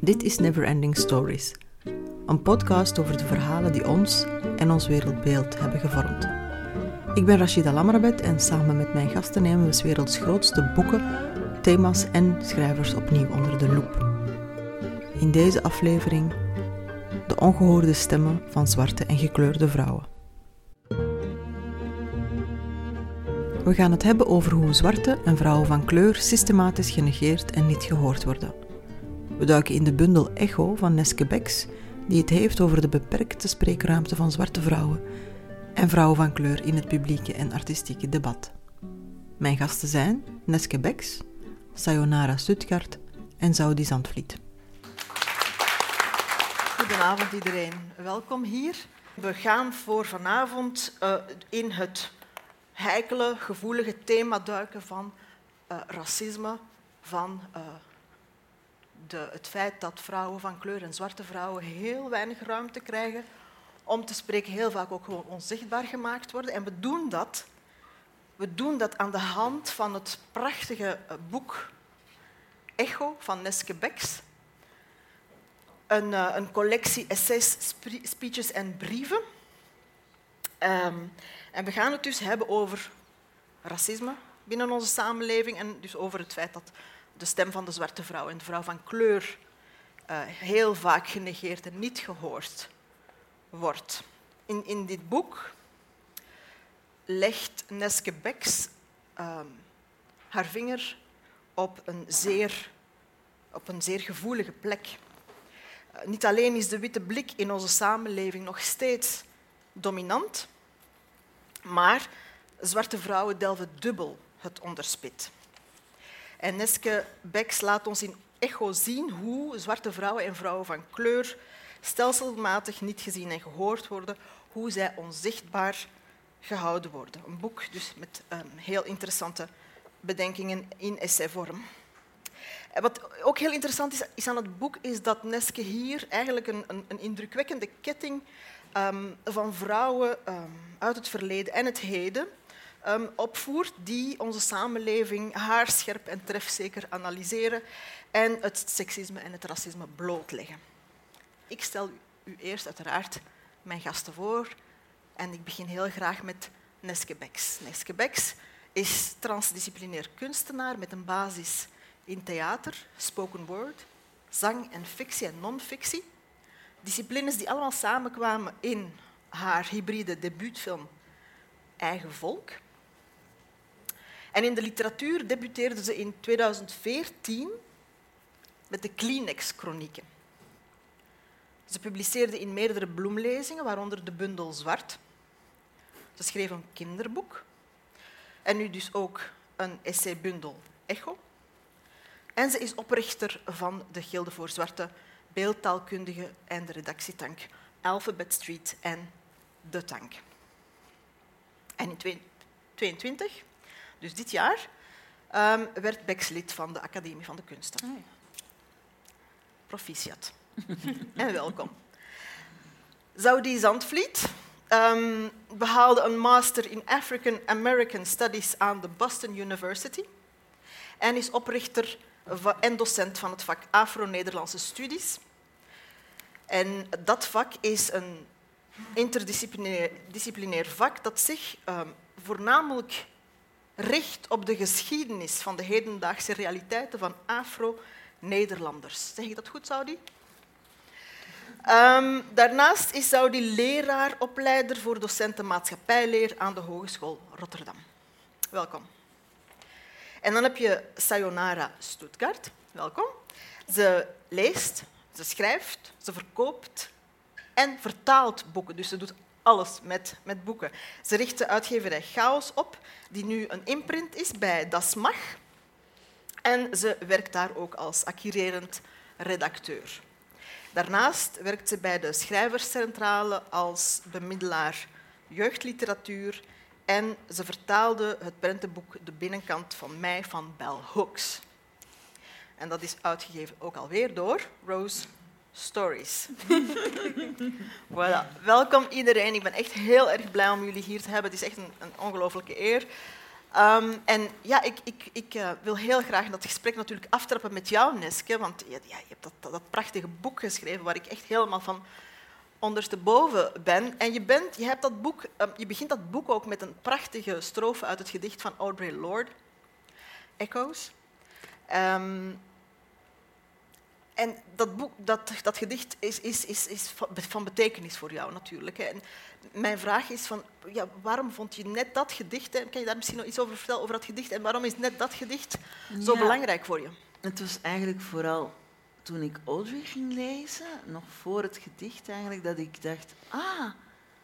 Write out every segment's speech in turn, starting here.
Dit is Neverending Stories, een podcast over de verhalen die ons en ons wereldbeeld hebben gevormd. Ik ben Rashida Lamrabet en samen met mijn gasten nemen we 's werelds grootste boeken, thema's en schrijvers opnieuw onder de loep. In deze aflevering de ongehoorde stemmen van zwarte en gekleurde vrouwen. We gaan het hebben over hoe zwarte en vrouwen van kleur systematisch genegeerd en niet gehoord worden. We duiken in de bundel Echo van Neske Becks, die het heeft over de beperkte spreekruimte van zwarte vrouwen en vrouwen van kleur in het publieke en artistieke debat. Mijn gasten zijn Neske Becks, Sayonara Stuttgart en Saudi Zandvliet. Goedenavond iedereen, welkom hier. We gaan voor vanavond uh, in het heikele, gevoelige thema duiken van uh, racisme, van uh, de, het feit dat vrouwen van kleur en zwarte vrouwen heel weinig ruimte krijgen om te spreken, heel vaak ook gewoon onzichtbaar gemaakt worden. En we doen dat, we doen dat aan de hand van het prachtige boek Echo van Neske Becks. Een, een collectie essays, speeches en brieven. Um, en we gaan het dus hebben over racisme binnen onze samenleving en dus over het feit dat de stem van de zwarte vrouw en de vrouw van kleur uh, heel vaak genegeerd en niet gehoord wordt. In, in dit boek legt Neske Becks uh, haar vinger op een zeer, op een zeer gevoelige plek. Uh, niet alleen is de witte blik in onze samenleving nog steeds dominant, maar zwarte vrouwen delven dubbel het onderspit. En Neske Becks laat ons in echo zien hoe zwarte vrouwen en vrouwen van kleur stelselmatig niet gezien en gehoord worden, hoe zij onzichtbaar gehouden worden. Een boek dus met um, heel interessante bedenkingen in essayvorm. Wat ook heel interessant is, is, aan het boek, is dat Neske hier eigenlijk een, een, een indrukwekkende ketting um, van vrouwen um, uit het verleden en het heden um, opvoert die onze samenleving haarscherp en trefzeker analyseren en het seksisme en het racisme blootleggen. Ik stel u eerst uiteraard mijn gasten voor en ik begin heel graag met Neske Becks. Neske Becks is transdisciplinair kunstenaar met een basis in theater, spoken word, zang en fictie en non-fictie. Disciplines die allemaal samenkwamen in haar hybride debuutfilm Eigen Volk. En in de literatuur debuteerde ze in 2014 met de Kleenex-chronieken. Ze publiceerde in meerdere bloemlezingen, waaronder de bundel Zwart. Ze schreef een kinderboek en nu dus ook een essaybundel Echo. En ze is oprichter van de Gilde voor Zwarte Beeldtaalkundigen en de redactietank Alphabet Street en De Tank. En in 2022 dus dit jaar um, werd Bex lid van de Academie van de Kunsten. Oh ja. Proficiat. en welkom. Saudi Zandvliet um, behaalde een master in African American Studies aan de Boston University en is oprichter en docent van het vak Afro-Nederlandse Studies. En dat vak is een interdisciplinair vak dat zich um, voornamelijk richt op de geschiedenis van de hedendaagse realiteiten van Afro-Nederlanders. Zeg ik dat goed, Saudi? Um, daarnaast is Saudi leraar, opleider voor docenten maatschappijleer aan de Hogeschool Rotterdam. Welkom. En dan heb je Sayonara Stuttgart. Welkom. Ze leest, ze schrijft, ze verkoopt en vertaalt boeken. Dus ze doet alles met, met boeken. Ze richt de uitgeverij Chaos op, die nu een imprint is bij Das Mag. En ze werkt daar ook als acquirerend redacteur. Daarnaast werkt ze bij de Schrijverscentrale als bemiddelaar jeugdliteratuur en ze vertaalde het prentenboek De binnenkant van mij van Bell Hooks. En dat is uitgegeven ook alweer door Rose Stories. voilà. Welkom iedereen. Ik ben echt heel erg blij om jullie hier te hebben. Het is echt een, een ongelofelijke eer. Um, en ja, ik, ik, ik uh, wil heel graag dat gesprek natuurlijk aftrappen met jou, Neske. Want ja, je hebt dat, dat, prachtige boek geschreven waar ik echt helemaal van ondersteboven ben. En je, bent, je, hebt dat boek, um, je begint dat boek ook met een prachtige strofe uit het gedicht van Audre Lorde, Echoes. Um, en dat, boek, dat, dat gedicht is, is, is, is van betekenis voor jou natuurlijk. En mijn vraag is van, ja, waarom vond je net dat gedicht, hè? kan je daar misschien nog iets over vertellen, over dat gedicht, en waarom is net dat gedicht zo belangrijk voor je? Het was eigenlijk vooral toen ik Audrey ging lezen, nog voor het gedicht eigenlijk, dat ik dacht, ah,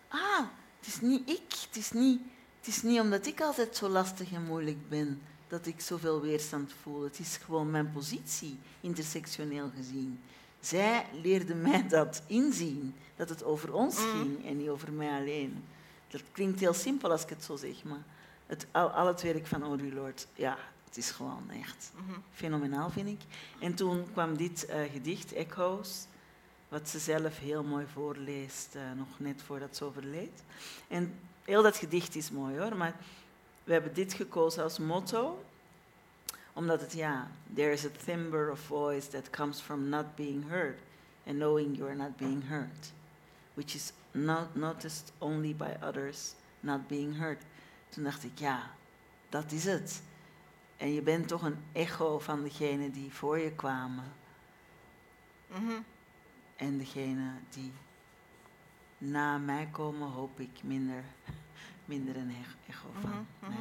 ah, het is niet ik, het is niet, het is niet omdat ik altijd zo lastig en moeilijk ben dat ik zoveel weerstand voel. Het is gewoon mijn positie, intersectioneel gezien. Zij leerde mij dat inzien, dat het over ons mm. ging en niet over mij alleen. Dat klinkt heel simpel als ik het zo zeg, maar het, al, al het werk van Audre Lorde, ja, is gewoon echt mhm. fenomenaal, vind ik. En toen kwam dit uh, gedicht, Echoes, wat ze zelf heel mooi voorleest, uh, nog net voordat ze overleed. En heel dat gedicht is mooi hoor, maar we hebben dit gekozen als motto, omdat het, ja, there is a timbre of voice that comes from not being heard and knowing you are not being heard, which is not noticed only by others, not being heard. Toen dacht ik, ja, dat is het. En je bent toch een echo van degene die voor je kwamen. Mm En degene die na mij komen, hoop ik minder minder een echo van. Mhm, mhm.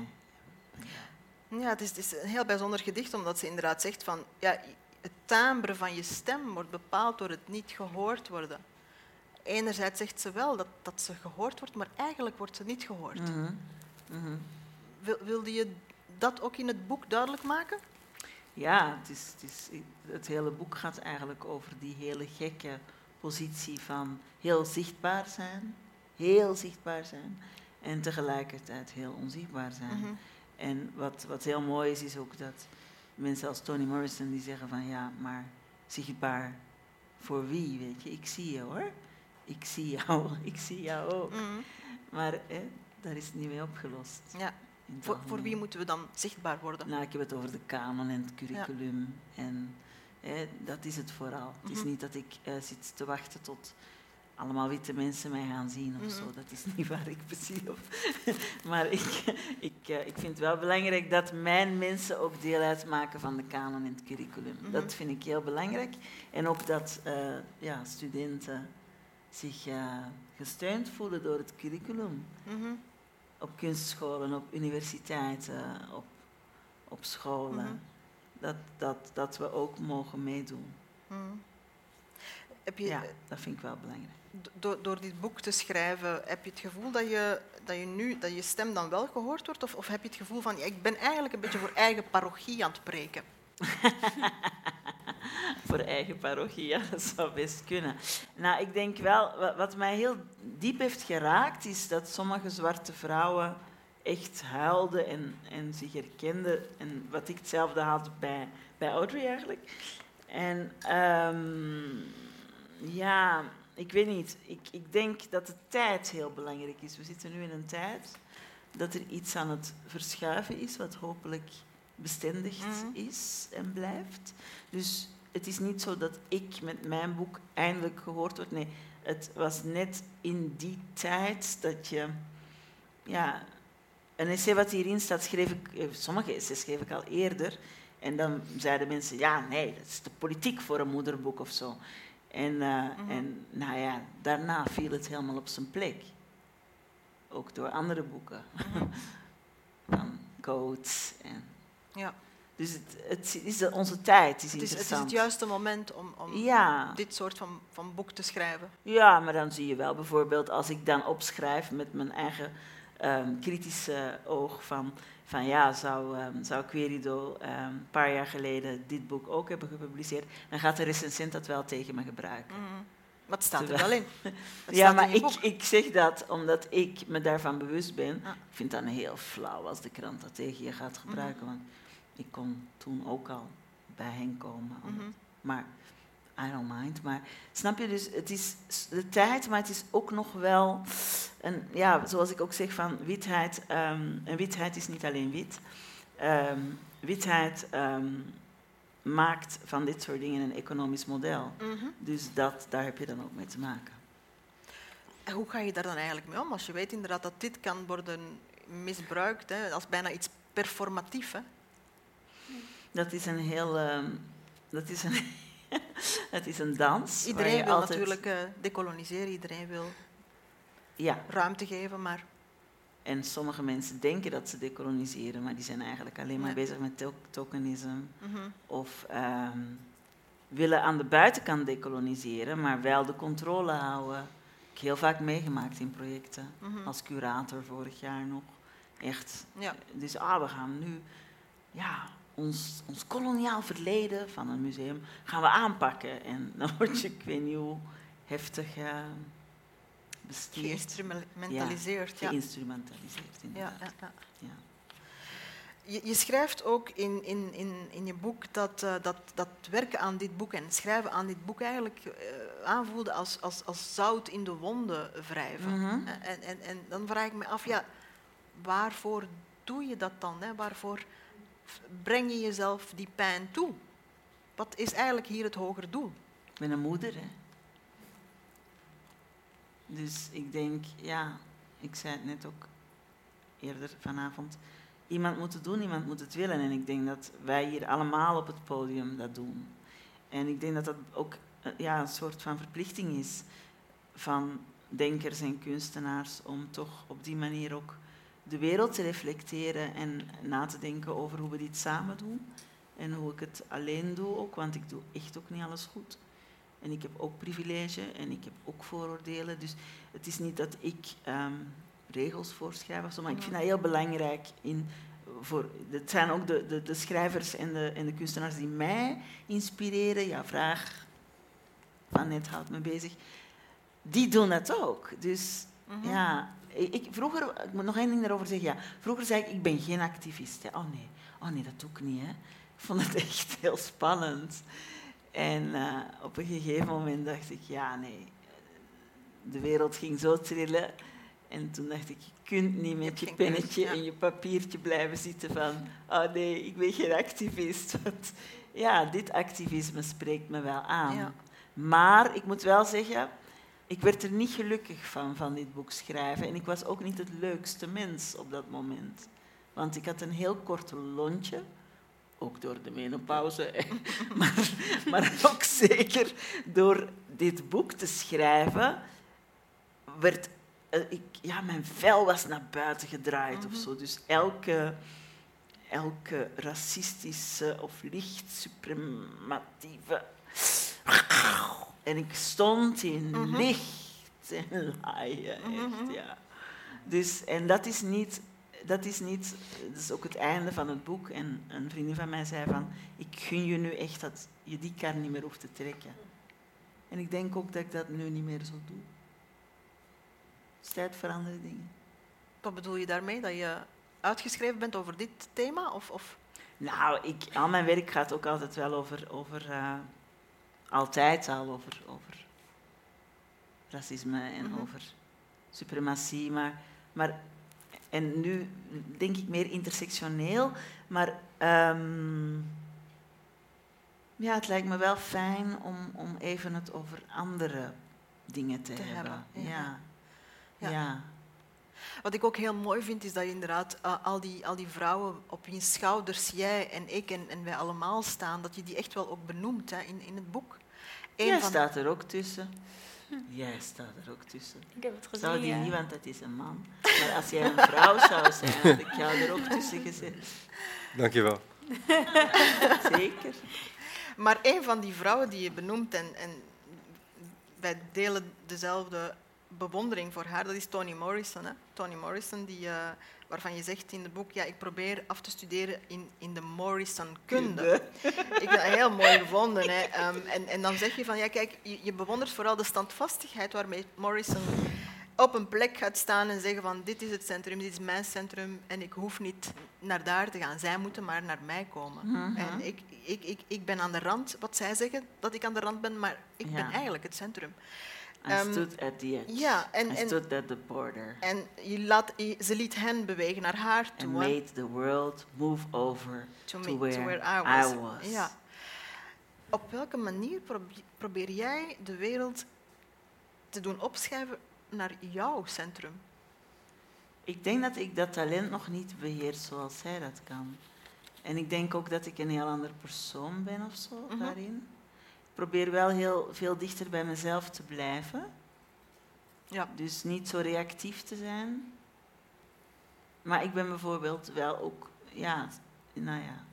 nee. Ja, het is, het is, een heel bijzonder gedicht, omdat ze inderdaad zegt van ja, het timbre van je stem wordt bepaald door het niet gehoord worden. Enerzijds zegt ze wel dat, dat ze gehoord wordt, maar eigenlijk wordt ze niet gehoord. Mm Wil, wilde je dat ook in het boek duidelijk maken? Ja, het, is, het, is, het hele boek gaat eigenlijk over die hele gekke positie van heel zichtbaar zijn, heel zichtbaar zijn en tegelijkertijd heel onzichtbaar zijn. Mhm. En wat, wat heel mooi is, is ook dat mensen als Toni Morrison die zeggen van ja, maar zichtbaar voor wie, weet je, ik zie je hoor. Ik zie jou, ik zie jou ook. Mhm. Maar daar is het niet mee opgelost. Ja. Voor, voor, wie moeten we dan zichtbaar worden? Nou, ik heb het over de kanon en het curriculum. En dat is het vooral. Het is mhm. niet dat ik uh, zit te wachten tot allemaal witte mensen mij gaan zien of zo. Mhm. Dat is niet waar ik precies op. maar ik, ik, eh, ik vind het wel belangrijk dat mijn mensen ook deel uitmaken van de kanon in het curriculum. Mhm. Dat vind ik heel belangrijk. En ook dat uh, ja, studenten zich uh, gesteund voelen door het curriculum. Mhm. Op kunstscholen, op universiteiten, op, op scholen. Dat, dat, dat we ook mogen meedoen. Heb je, ja, dat vind ik wel belangrijk door, door dit boek te schrijven, heb je het gevoel dat je, dat je nu dat je stem dan wel gehoord wordt? Of, of heb je het gevoel van, ja, ik ben eigenlijk een beetje voor eigen parochie aan het preken? voor eigen parochie, ja, dat zou best kunnen. Nou, ik denk wel, wat mij heel diep heeft geraakt, is dat sommige zwarte vrouwen echt huilden en, en zich herkenden. En wat ik hetzelfde had bij, bij Audrey eigenlijk. En um, ja, ik weet niet. Ik, ik denk dat de tijd heel belangrijk is. We zitten nu in een tijd dat er iets aan het verschuiven is, wat hopelijk bestendig mhm. is en blijft. Dus het is niet zo dat ik met mijn boek eindelijk gehoord word. Nee, het was net in die tijd dat je... Ja, een essay wat hierin staat, schreef ik... Eh, sommige essays schreef ik al eerder. En dan zeiden mensen, ja, nee, dat is de politiek voor een moederboek of zo. En, eh, mhm. en nou ja, daarna viel het helemaal op zijn plek. Ook door andere boeken. Mhm. Van Coates. En ja. Dus het, het is onze tijd. Is het, is, het is het juiste moment om, om dit soort van, van boek te schrijven. Ja, maar dan zie je wel bijvoorbeeld als ik dan opschrijf met mijn eigen um, kritische oog van van ja, zou, um, zou Querido um, een paar jaar geleden dit boek ook hebben gepubliceerd, dan gaat de recensent dat wel tegen me gebruiken. Mm. Wat staat er wel in? ja, maar ik, ik zeg dat omdat ik me daarvan bewust ben. Ik vind dat heel flauw als de krant dat tegen je gaat gebruiken. Mm-hmm. Want ik kon toen ook al bij hen komen. Mm-hmm. Maar I don't mind. Maar snap je, dus het is de tijd, maar het is ook nog wel... Een, ja, zoals ik ook zeg van witheid, um, en witheid is niet alleen wit. Um, witheid um, maakt van dit soort dingen een economisch model. Mm -hmm. Dus dat, daar heb je dan ook mee te maken. En hoe ga je daar dan eigenlijk mee om? Als je weet inderdaad dat dit kan worden misbruikt hè, als bijna iets performatief. Hè? Dat is een heel... Um, dat is een, het is een dans. Iedereen wil altijd... natuurlijk uh, decoloniseren, iedereen wil ja. ruimte geven, maar... En sommige mensen denken dat ze decoloniseren, maar die zijn eigenlijk alleen maar ja. bezig met to tokenisme. Mm -hmm. Of um, willen aan de buitenkant decoloniseren, maar wel de controle houden. Ik heb heel vaak meegemaakt in projecten, mm -hmm. als curator vorig jaar nog. Echt. Ja. Dus ah, we gaan nu ja, ons, ons koloniaal verleden van een museum gaan we aanpakken. En dan word je, ik weet niet hoe heftig uh, bestuurd. Geïnstrumentaliseerd. Ja, geïnstrumentaliseerd, inderdaad. Ja, ja, ja. Je, je, schrijft ook in, in, in, in je boek dat, uh, dat, dat werken aan dit boek en schrijven aan dit boek eigenlijk uh, aanvoelde als, als, als zout in de wonden wrijven. Mm -hmm. en, en, en dan vraag ik me af, ja, waarvoor doe je dat dan? Hè? Waarvoor breng je jezelf die pijn toe? Wat is eigenlijk hier het hoger doel? Ik ben een moeder, hè. Dus ik denk, ja, ik zei het net ook eerder vanavond. Iemand moet het doen, iemand moet het willen. En ik denk dat wij hier allemaal op het podium dat doen. En ik denk dat dat ook eh, ja, een soort van verplichting is van denkers en kunstenaars om toch op die manier ook de wereld te reflecteren en na te denken over hoe we dit samen doen. En hoe ik het alleen doe ook, want ik doe echt ook niet alles goed. En ik heb ook privilege en ik heb ook vooroordelen. Dus het is niet dat ik um, regels voorschrijf of zo, maar ik vind dat heel belangrijk. In, voor, het zijn ook de, de, de schrijvers en de, en de kunstenaars die mij inspireren. Ja, vraag van net houdt me bezig. Die doen dat ook. Dus mm -hmm. ja, ik, vroeger, ik moet nog één ding daarover zeggen. Ja. Vroeger zei ik, ik ben geen activist. Hè. Oh nee, oh nee, dat doe ik niet. Hè. Ik vond het echt heel spannend. En uh, op een gegeven moment dacht ik, ja nee, de wereld ging zo trillen. En toen dacht ik, je kunt niet met je pennetje en je papiertje blijven zitten van, oh nee, ik ben geen activist. Want ja, dit activisme spreekt me wel aan. Ja. Maar ik moet wel zeggen, ik werd er niet gelukkig van, van dit boek schrijven. En ik was ook niet het leukste mens op dat moment. Want ik had een heel kort lontje, ook door de menopauze, maar, maar ook zeker door dit boek te schrijven, werd uh, ik, ja, mijn vel was naar buiten gedraaid of zo. Dus elke, elke racistische of licht suprematieve en ik stond in mm -hmm. licht en laaien, echt, mm-hmm. ja. Dus, en dat is niet, dat is niet, dat is ook het einde van het boek. En een vriendin van mij zei van, ik gun je nu echt dat je die kar niet meer hoeft te trekken. En ik denk ook dat ik dat nu niet meer zo doe. Het is tijd voor andere dingen. Wat bedoel je daarmee? Dat je uitgeschreven bent over dit thema? Of, of? Nou, ik, al mijn werk gaat ook altijd wel over, over uh, altijd al over, over racisme en mm -hmm. over suprematie. Maar, maar, en nu denk ik meer intersectioneel, maar um, ja, het lijkt me wel fijn om, om even het over andere dingen te, te hebben. hebben. Ja. Ja. ja. Wat ik ook heel mooi vind, is dat je inderdaad uh, al, die, al die vrouwen op wiens schouders jij en ik en, en wij allemaal staan, dat je die echt wel ook benoemt hè, in, in het boek. Eén Jij van... staat er ook tussen. Jij staat er ook tussen. Ik heb het gezien, Zou die ja. niet, want dat is een man. Maar als jij een vrouw zou zijn, had ik jou er ook tussen gezet. Dank je wel. Zeker. Maar een van die vrouwen die je benoemt, en, en wij delen dezelfde bewondering voor haar, dat is Toni Morrison. Hè? Toni Morrison, die, uh, waarvan je zegt in het boek, ja, ik probeer af te studeren in, in de Morrison-kunde. ik heb dat heel mooi gevonden. Hè? Um, en, en dan zeg je van, ja, kijk, je, je bewondert vooral de standvastigheid waarmee Morrison op een plek gaat staan en zeggen van dit is het centrum, dit is mijn centrum en ik hoef niet naar daar te gaan. Zij moeten maar naar mij komen. Mhm. En ik, ik, ik, ik ben aan de rand, wat zij zeggen, dat ik aan de rand ben, maar ik ben eigenlijk het centrum. I Ehm, stood at the edge. ja, en- I en- stood at the border. En je laat, je- ze liet hen bewegen naar haar And toe. hè. made the world move over To to, me- where, to where I was. I was. Ja. Op welke manier probe- probeer jij de wereld te doen opschuiven naar jouw centrum? Ik denk dat ik dat talent nog niet beheers zoals zij dat kan. En ik denk ook dat ik een heel ander persoon ben of zo Mhm. daarin. Ik probeer wel heel veel dichter bij mezelf te blijven. Ja. Dus niet zo reactief te zijn. Maar ik ben bijvoorbeeld wel ook, ja, nou ja.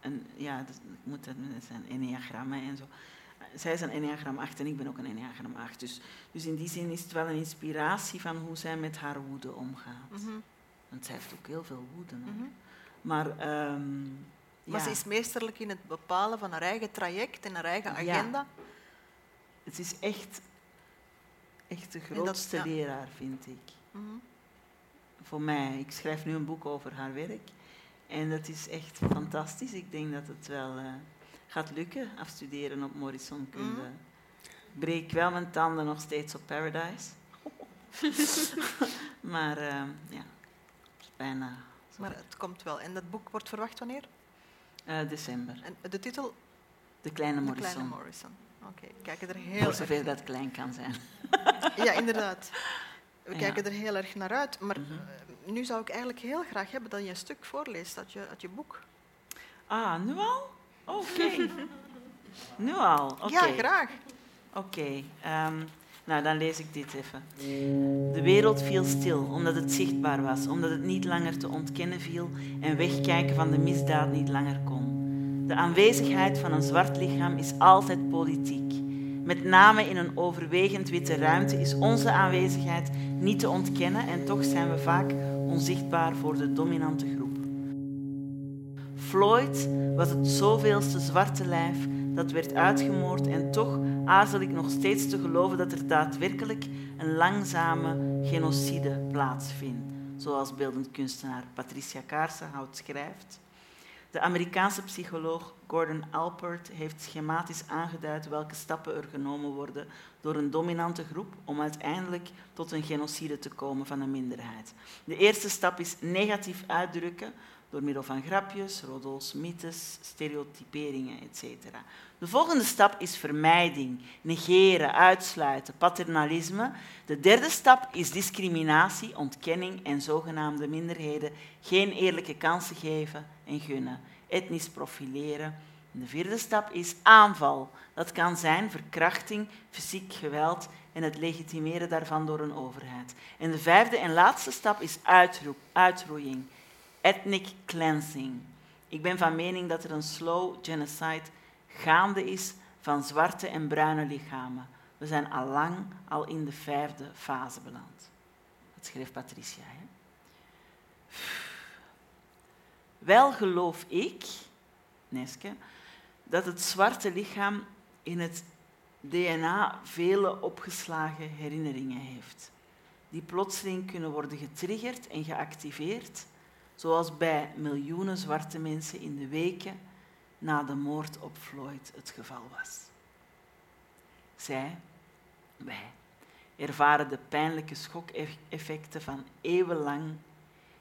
En, ja, dat, ik moet dat zijn enneagrammen en zo. Zij is een enneagram 8 en ik ben ook een enneagram 8. Dus, dus in die zin is het wel een inspiratie van hoe zij met haar woede omgaat. Mhm, Want zij heeft ook heel veel woede. mhm. Maar, ehm, Maar ze is meesterlijk in het bepalen van haar eigen traject en haar eigen Ja. agenda. het is echt, echt de grootste leraar, vind ik. Mhm. voor mij. Ik schrijf nu een boek over haar werk. En dat is echt fantastisch. Ik denk dat het wel eh, gaat lukken, afstuderen op Morrison kunde. Mhm. Ik breek wel mijn tanden nog steeds op Paradise. maar eh, ja, het is bijna zo. Maar het komt wel. En dat boek wordt verwacht wanneer? Eh, december. En de titel? De Kleine De Morrison. Kleine Morrison. Oké, we kijken er Voor heel erg... zover dat klein kan zijn. Ja, inderdaad. We Ja. kijken er heel erg naar uit. Maar Mhm. eh, nu zou ik eigenlijk heel graag hebben dat je een stuk voorleest uit je, uit je boek. Ah, nu al? Oké. nu al? Ja, graag. Oké, ehm, nou dan lees ik dit even. De wereld viel stil omdat het zichtbaar was, omdat het niet langer te ontkennen viel en wegkijken van de misdaad niet langer kon. De aanwezigheid van een zwart lichaam is altijd politiek. Met name in een overwegend witte ruimte is onze aanwezigheid niet te ontkennen en toch zijn we vaak onzichtbaar voor de dominante groep. Floyd was het zoveelste zwarte lijf dat werd uitgemoord en toch aarzel ik nog steeds te geloven dat er daadwerkelijk een langzame genocide plaatsvindt, zoals beeldend kunstenaar Patricia Kaarsenhout schrijft. De Amerikaanse psycholoog Gordon Alpert heeft schematisch aangeduid welke stappen er genomen worden door een dominante groep om uiteindelijk tot een genocide te komen van een minderheid. De eerste stap is negatief uitdrukken door middel van grapjes, roddels, mythes, stereotyperingen, etc. De volgende stap is vermijding, negeren, uitsluiten, paternalisme. De derde stap is discriminatie, ontkenning en zogenaamde minderheden geen eerlijke kansen geven en gunnen, etnisch profileren. En de vierde stap is aanval. Dat kan zijn verkrachting, fysiek geweld en het legitimeren daarvan door een overheid. En de vijfde en laatste stap is uitroeiing, ethnic cleansing. Ik ben van mening dat er een slow genocide gaande is van zwarte en bruine lichamen. We zijn al lang al in de vijfde fase beland. Dat schreef Patricia. Hè? Wel geloof ik, Neske, dat het zwarte lichaam in het DNA vele opgeslagen herinneringen heeft, die plotseling kunnen worden getriggerd en geactiveerd, zoals bij miljoenen zwarte mensen in de weken na de moord op Floyd het geval was. Zij, wij, ervaren de pijnlijke schokeffecten van eeuwenlang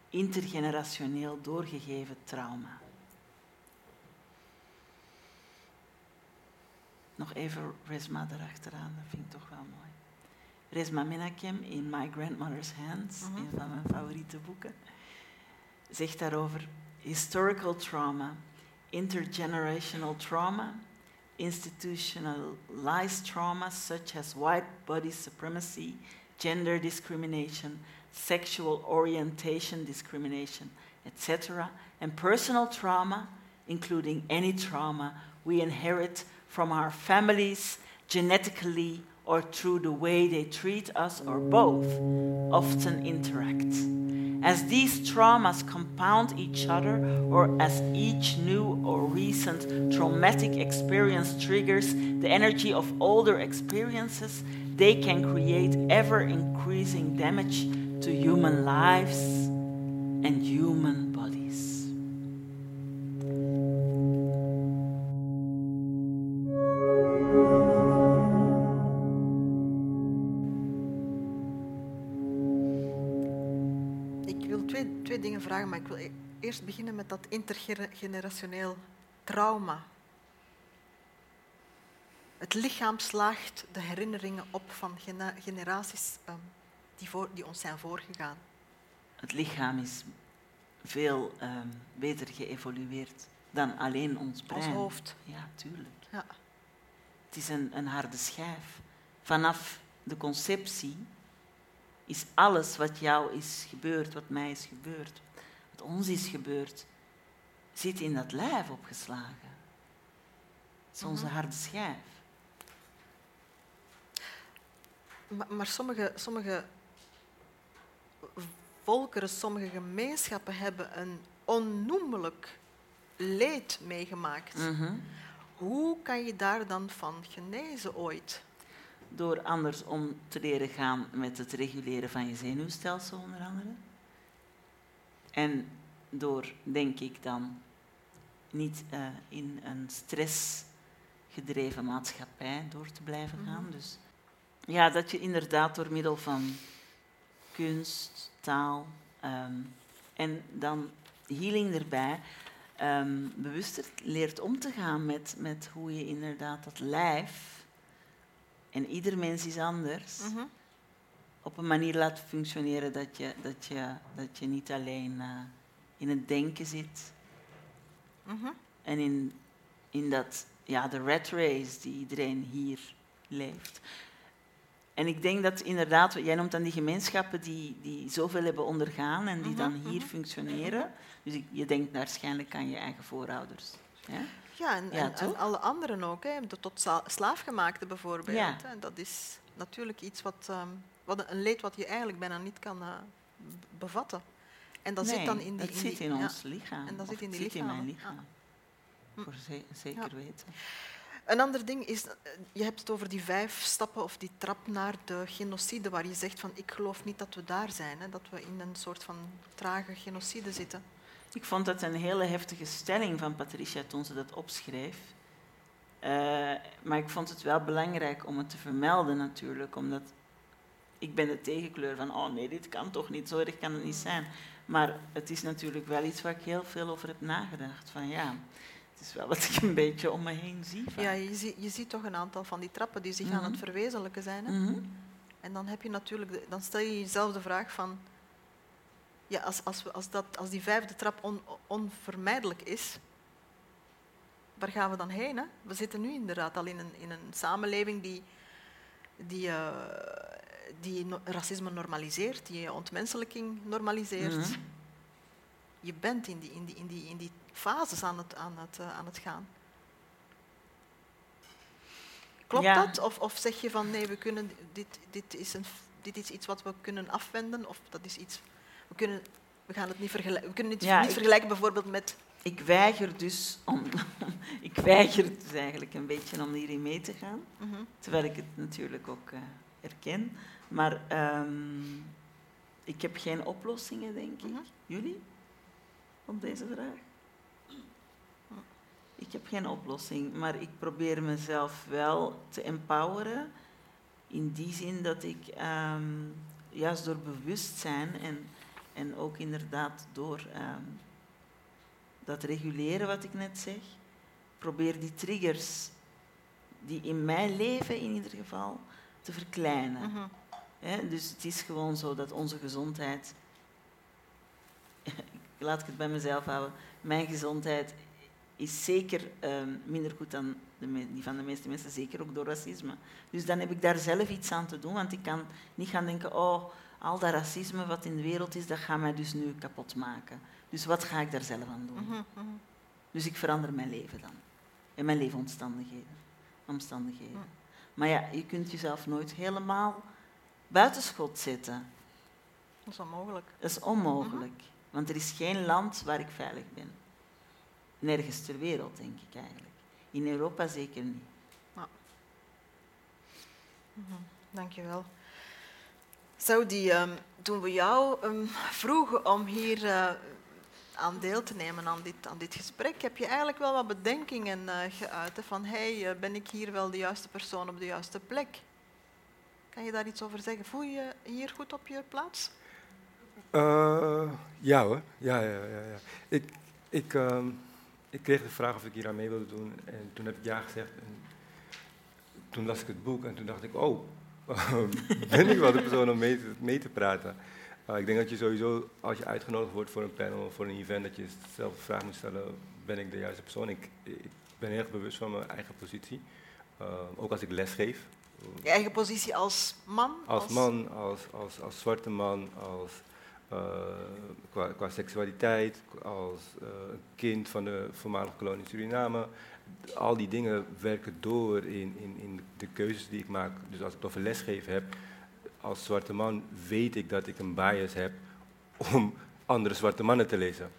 intergenerationeel doorgegeven trauma. Nog even Resma erachteraan, dat vind ik toch wel mooi. Resma Menakem in My Grandmother's Hands, Mhm. een van mijn favoriete boeken, zegt daarover historical trauma, intergenerational trauma, institutionalized trauma such as white body supremacy, gender discrimination, sexual orientation discrimination, etc., and personal trauma, including any trauma we inherit from our families genetically or through the way they treat us or both, often interact. As these traumas compound each other, or as each new or recent traumatic experience triggers the energy of older experiences, they can create ever increasing damage to human lives and human eerst beginnen met dat intergenerationeel trauma. Het lichaam slaagt de herinneringen op van generaties ehm, die, voor, die ons zijn voorgegaan. Het lichaam is veel ehm, beter geëvolueerd dan alleen ons brein. Ons hoofd. Ja, tuurlijk. Ja. Het is een, een harde schijf. Vanaf de conceptie is alles wat jou is gebeurd, wat mij is gebeurd, wat ons is gebeurd, zit in dat lijf opgeslagen. Het is onze Mhm. harde schijf. Maar, maar sommige, sommige volkeren, sommige gemeenschappen hebben een onnoemelijk leed meegemaakt. Mhm. Hoe kan je daar dan van genezen ooit? Door anders om te leren gaan met het reguleren van je zenuwstelsel, onder andere. En door, denk ik dan, niet eh, in een stressgedreven maatschappij door te blijven gaan. Mhm. Dus ja, dat je inderdaad door middel van kunst, taal ehm, en dan healing erbij ehm, bewuster leert om te gaan met, met hoe je inderdaad dat lijf, en ieder mens is anders, Mhm. Op een manier laat functioneren dat je, dat je, dat je niet alleen eh, in het denken zit Mhm. en in, in dat, ja, de rat race die iedereen hier leeft. En ik denk dat inderdaad, jij noemt dan die gemeenschappen die, die zoveel hebben ondergaan en die Mhm, dan hier mhm. functioneren. Dus ik, je denkt waarschijnlijk aan je eigen voorouders. Ja? Ja, en, Ja, en, en alle anderen ook, hè, de tot slaafgemaakte bijvoorbeeld. Ja. Hè. Dat is natuurlijk iets wat, ehm, wat een leed wat je eigenlijk bijna niet kan eh, bevatten. En dat nee, zit dan in die... het zit in ja. ons lichaam. En dat zit in het die zit in mijn lichaam. Voor ze- zeker weten. Een ander ding is, eh, je hebt het over die vijf stappen of die trap naar de genocide, waar je zegt van ik geloof niet dat we daar zijn, hè, dat we in een soort van trage genocide zitten. Ik vond dat een hele heftige stelling van Patricia toen ze dat opschreef. Eh, maar ik vond het wel belangrijk om het te vermelden natuurlijk, omdat ik ben de tegenkleur van, oh nee, dit kan toch niet, zo erg kan het niet zijn. Maar het is natuurlijk wel iets waar ik heel veel over heb nagedacht. Van ja, het is wel wat ik een beetje om me heen zie. vaak. Ja, je, zie- je ziet toch een aantal van die trappen die zich aan Mhm. het verwezenlijken zijn. Hè? Mhm. En dan, heb je natuurlijk de- dan stel je jezelf de vraag van, ja, als, als, we, als, dat, als die vijfde trap on- onvermijdelijk is, waar gaan we dan heen? Hè? We zitten nu inderdaad al in een, in een samenleving die, die, eh, die no- racisme normaliseert, die ontmenselijking normaliseert. Mhm. Je bent in die, in die, in die, in die fases aan het, aan het, eh, aan het gaan. Klopt Ja. dat? Of, of zeg je van nee, we kunnen, dit, dit, is een, dit is iets wat we kunnen afwenden? Of dat is iets, we, kunnen, we gaan het niet vergelijken. We kunnen het Ja, niet ik- vergelijken bijvoorbeeld met. Ik weiger dus om, ik weiger dus eigenlijk een beetje om hierin mee te gaan. Mhm. Terwijl ik het natuurlijk ook eh, herken. Maar ehm, ik heb geen oplossingen, denk ik. Mhm. Jullie? Op deze vraag? Ik heb geen oplossing, maar ik probeer mezelf wel te empoweren. In die zin dat ik ehm, juist door bewustzijn en, en ook inderdaad door ehm, dat reguleren wat ik net zeg, probeer die triggers die in mijn leven in ieder geval te verkleinen. Mhm. Hè, dus het is gewoon zo dat onze gezondheid. Laat ik het bij mezelf houden. Mijn gezondheid is zeker ehm, minder goed dan de die van de meeste mensen, zeker ook door racisme. Dus dan heb ik daar zelf iets aan te doen, want ik kan niet gaan denken: oh, al dat racisme wat in de wereld is, dat gaat mij dus nu kapot maken. Dus wat ga ik daar zelf aan doen? Mhm. Mhm. Dus ik verander mijn leven dan. En mijn leefomstandigheden. Omstandigheden. Ja. Maar ja, je kunt jezelf nooit helemaal buitenschot zetten. Dat is onmogelijk. Dat is onmogelijk. Want er is geen land waar ik veilig ben. Nergens ter wereld, denk ik eigenlijk. In Europa zeker niet. Mhm. Dankjewel. Zou die, ehm, toen we jou ehm, vroegen om hier eh, aan deel te nemen aan dit, aan dit gesprek, heb je eigenlijk wel wat bedenkingen eh, geuit. hè, Van, hey, eh, ben ik hier wel de juiste persoon op de juiste plek? Kan je daar iets over zeggen? Voel je je hier goed op je plaats? Eh, ja hoor, ja, ja, ja. ja. Ik, ik, ehm, ik kreeg de vraag of ik hier aan mee wilde doen en toen heb ik ja gezegd. En toen las ik het boek en toen dacht ik, oh, ben ik wel de persoon om mee te, te praten? Uh, ik denk dat je sowieso, als je uitgenodigd wordt voor een panel of voor een event, dat je zelf de vraag moet stellen, ben ik de juiste persoon? Ik, ik ben heel erg bewust van mijn eigen positie. Uh, ook als ik lesgeef. Je eigen positie als man? Als man, als, als, als zwarte man, als, uh, qua, qua, seksualiteit, als uh, kind van de voormalige kolonie Suriname. Al die dingen werken door in, in, in de keuzes die ik maak. Dus als ik het over lesgeven heb, als zwarte man weet ik dat ik een bias heb om andere zwarte mannen te lezen.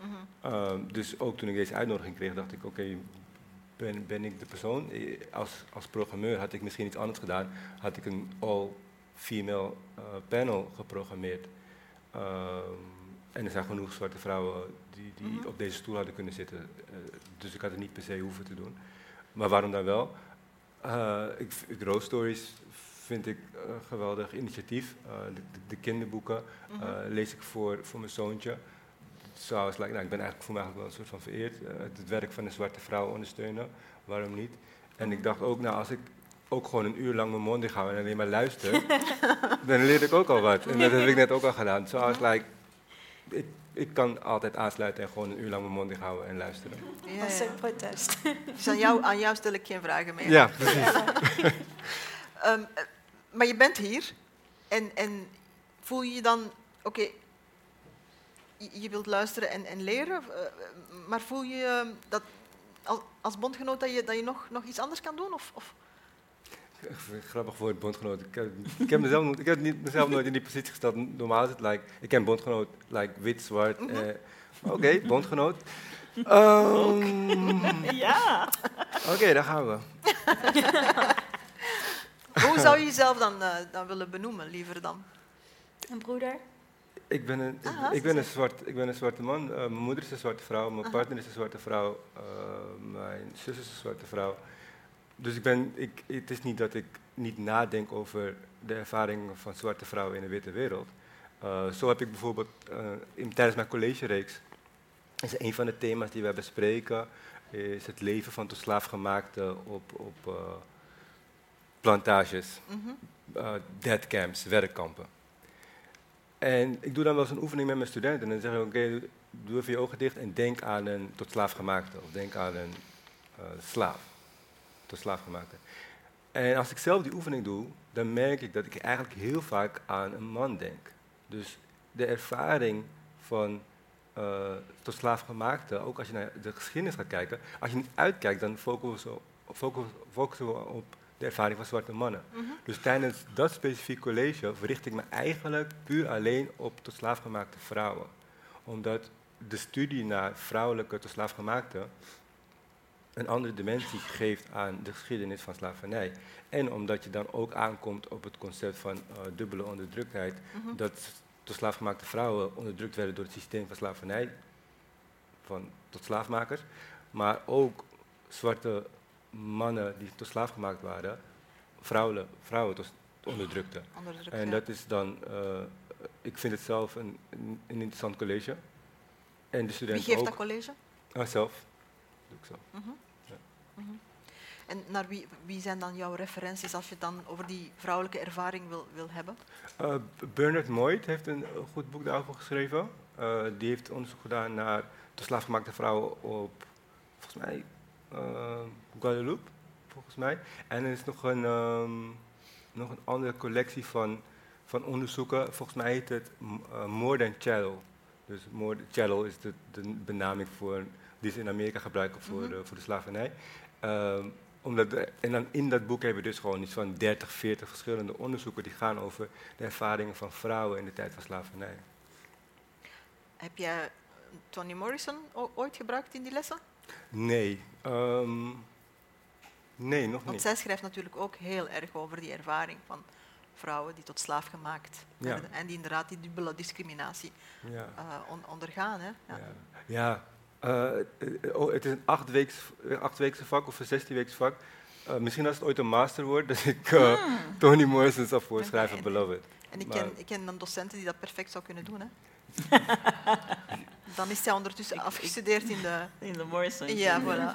Mm -hmm. uh, dus ook toen ik deze uitnodiging kreeg, dacht ik, oké, okay, ben, ben ik de persoon? Als, als programmeur had ik misschien iets anders gedaan. Had ik een all-female uh, panel geprogrammeerd. Uh, en er zijn genoeg zwarte vrouwen die, die mm -hmm. op deze stoel hadden kunnen zitten. Uh, dus ik had het niet per se hoeven te doen. Maar waarom dan wel? Uh, ik, ik, Rose Stories vind ik een geweldig initiatief. Uh, de, de, kinderboeken mm -hmm. lees ik voor, voor mijn zoontje. Like, nou, ik ben eigenlijk voor mij eigenlijk wel een soort van vereerd. Uh, het werk van een zwarte vrouw ondersteunen, waarom niet? En ik dacht ook, nou, als ik ook gewoon een uur lang mijn mond dicht hou en alleen maar luister, dan leer ik ook al wat. En dat heb ik net ook al gedaan. Zoals, like, ik, ik kan altijd aansluiten en gewoon een uur lang mijn mond dicht houden en luisteren. Ja, dat is een protest. Dus aan jou, aan jou stel ik geen vragen meer. Ja, precies. um, maar je bent hier en, en voel je je dan, oké, okay, je wilt luisteren en, en leren, maar voel je dat als, als bondgenoot dat je, dat je nog, nog iets anders kan doen? Of, of? Grappig woord, bondgenoot. Ik heb, ik heb, mezelf, ik heb niet, mezelf nooit in die positie gesteld. Normaal is het, like, ik ken bondgenoot, like, wit, zwart. Mm -hmm. eh, Oké, okay, bondgenoot. Um, ja. Oké, okay, daar gaan we. Hoe zou je jezelf dan, uh, dan willen benoemen, liever dan? Een broeder? Ik ben een, Aha, ik ben een, zwart, ik ben een zwarte man. Uh, mijn moeder is een zwarte vrouw, mijn Aha. partner is een zwarte vrouw, uh, mijn zus is een zwarte vrouw. Dus ik ben, ik, het is niet dat ik niet nadenk over de ervaringen van zwarte vrouwen in de witte wereld. Uh, zo heb ik bijvoorbeeld in, tijdens mijn collegereeks, is een van de thema's die wij bespreken, is het leven van de slaafgemaakten op, op plantages, mm -hmm. deadcamps, werkkampen. En ik doe dan wel eens een oefening met mijn studenten. En dan zeg ik, oké, doe even je ogen dicht en denk aan een tot slaafgemaakte. Of denk aan een uh, slaaf, tot slaafgemaakte. En als ik zelf die oefening doe, dan merk ik dat ik eigenlijk heel vaak aan een man denk. Dus de ervaring van uh, tot slaafgemaakte, ook als je naar de geschiedenis gaat kijken, als je niet uitkijkt, dan focussen we op de ervaring van zwarte mannen. Mm -hmm. Dus tijdens dat specifieke college verricht ik me eigenlijk puur alleen op tot slaafgemaakte vrouwen. Omdat de studie naar vrouwelijke tot slaafgemaakte een andere dimensie geeft aan de geschiedenis van slavernij. En omdat je dan ook aankomt op het concept van uh, dubbele onderdruktheid, mm -hmm. dat tot slaafgemaakte vrouwen onderdrukt werden door het systeem van slavernij, van tot slaafmakers, maar ook zwarte mannen die tot slaaf gemaakt waren, vrouwen, vrouwen tot onderdrukte. Onderdrukt, en dat is dan, uh, ik vind het zelf een, een, interessant college. En de studenten Wie geeft ook. dat college? Uh, zelf. Doe ik zelf. Mm -hmm. ja. mm -hmm. En naar wie, wie, zijn dan jouw referenties als je het dan over die vrouwelijke ervaring wil, wil hebben? Uh, Bernard Moit heeft een goed boek daarover geschreven. Uh, die heeft onderzoek gedaan naar de slaafgemaakte vrouwen op, volgens mij, Guadeloupe, volgens mij. En er is nog een, um, nog een andere collectie van, van onderzoeken. Volgens mij heet het uh, More Than Chattel. Dus more, chattel is de, de benaming voor, die ze in Amerika gebruiken voor, mm -hmm. de, voor de slavernij. Um, omdat de, en dan in dat boek hebben we dus gewoon iets van 30, 40 verschillende onderzoeken die gaan over de ervaringen van vrouwen in de tijd van slavernij. Heb jij Toni Morrison ooit gebruikt in die lessen? Nee. Um, Nee, nog Want niet. zij schrijft natuurlijk ook heel erg over die ervaring van vrouwen die tot slaaf gemaakt Ja. werden en die inderdaad die dubbele discriminatie Ja. eh, on- ondergaan. Hè? Ja. Ja, eh, eh, oh, het is een achtweeks, achtweekse vak of een zestienweeks vak. Misschien als het ooit een master wordt, dat ik eh, Toni Morrison zal voorschrijven, En- Beloved. En ik ken, ik ken een docenten die dat perfect zou kunnen doen. Hè? Dan is zij ondertussen Ik- ik- afgestudeerd in de... In de Morrison. Ja, voilà.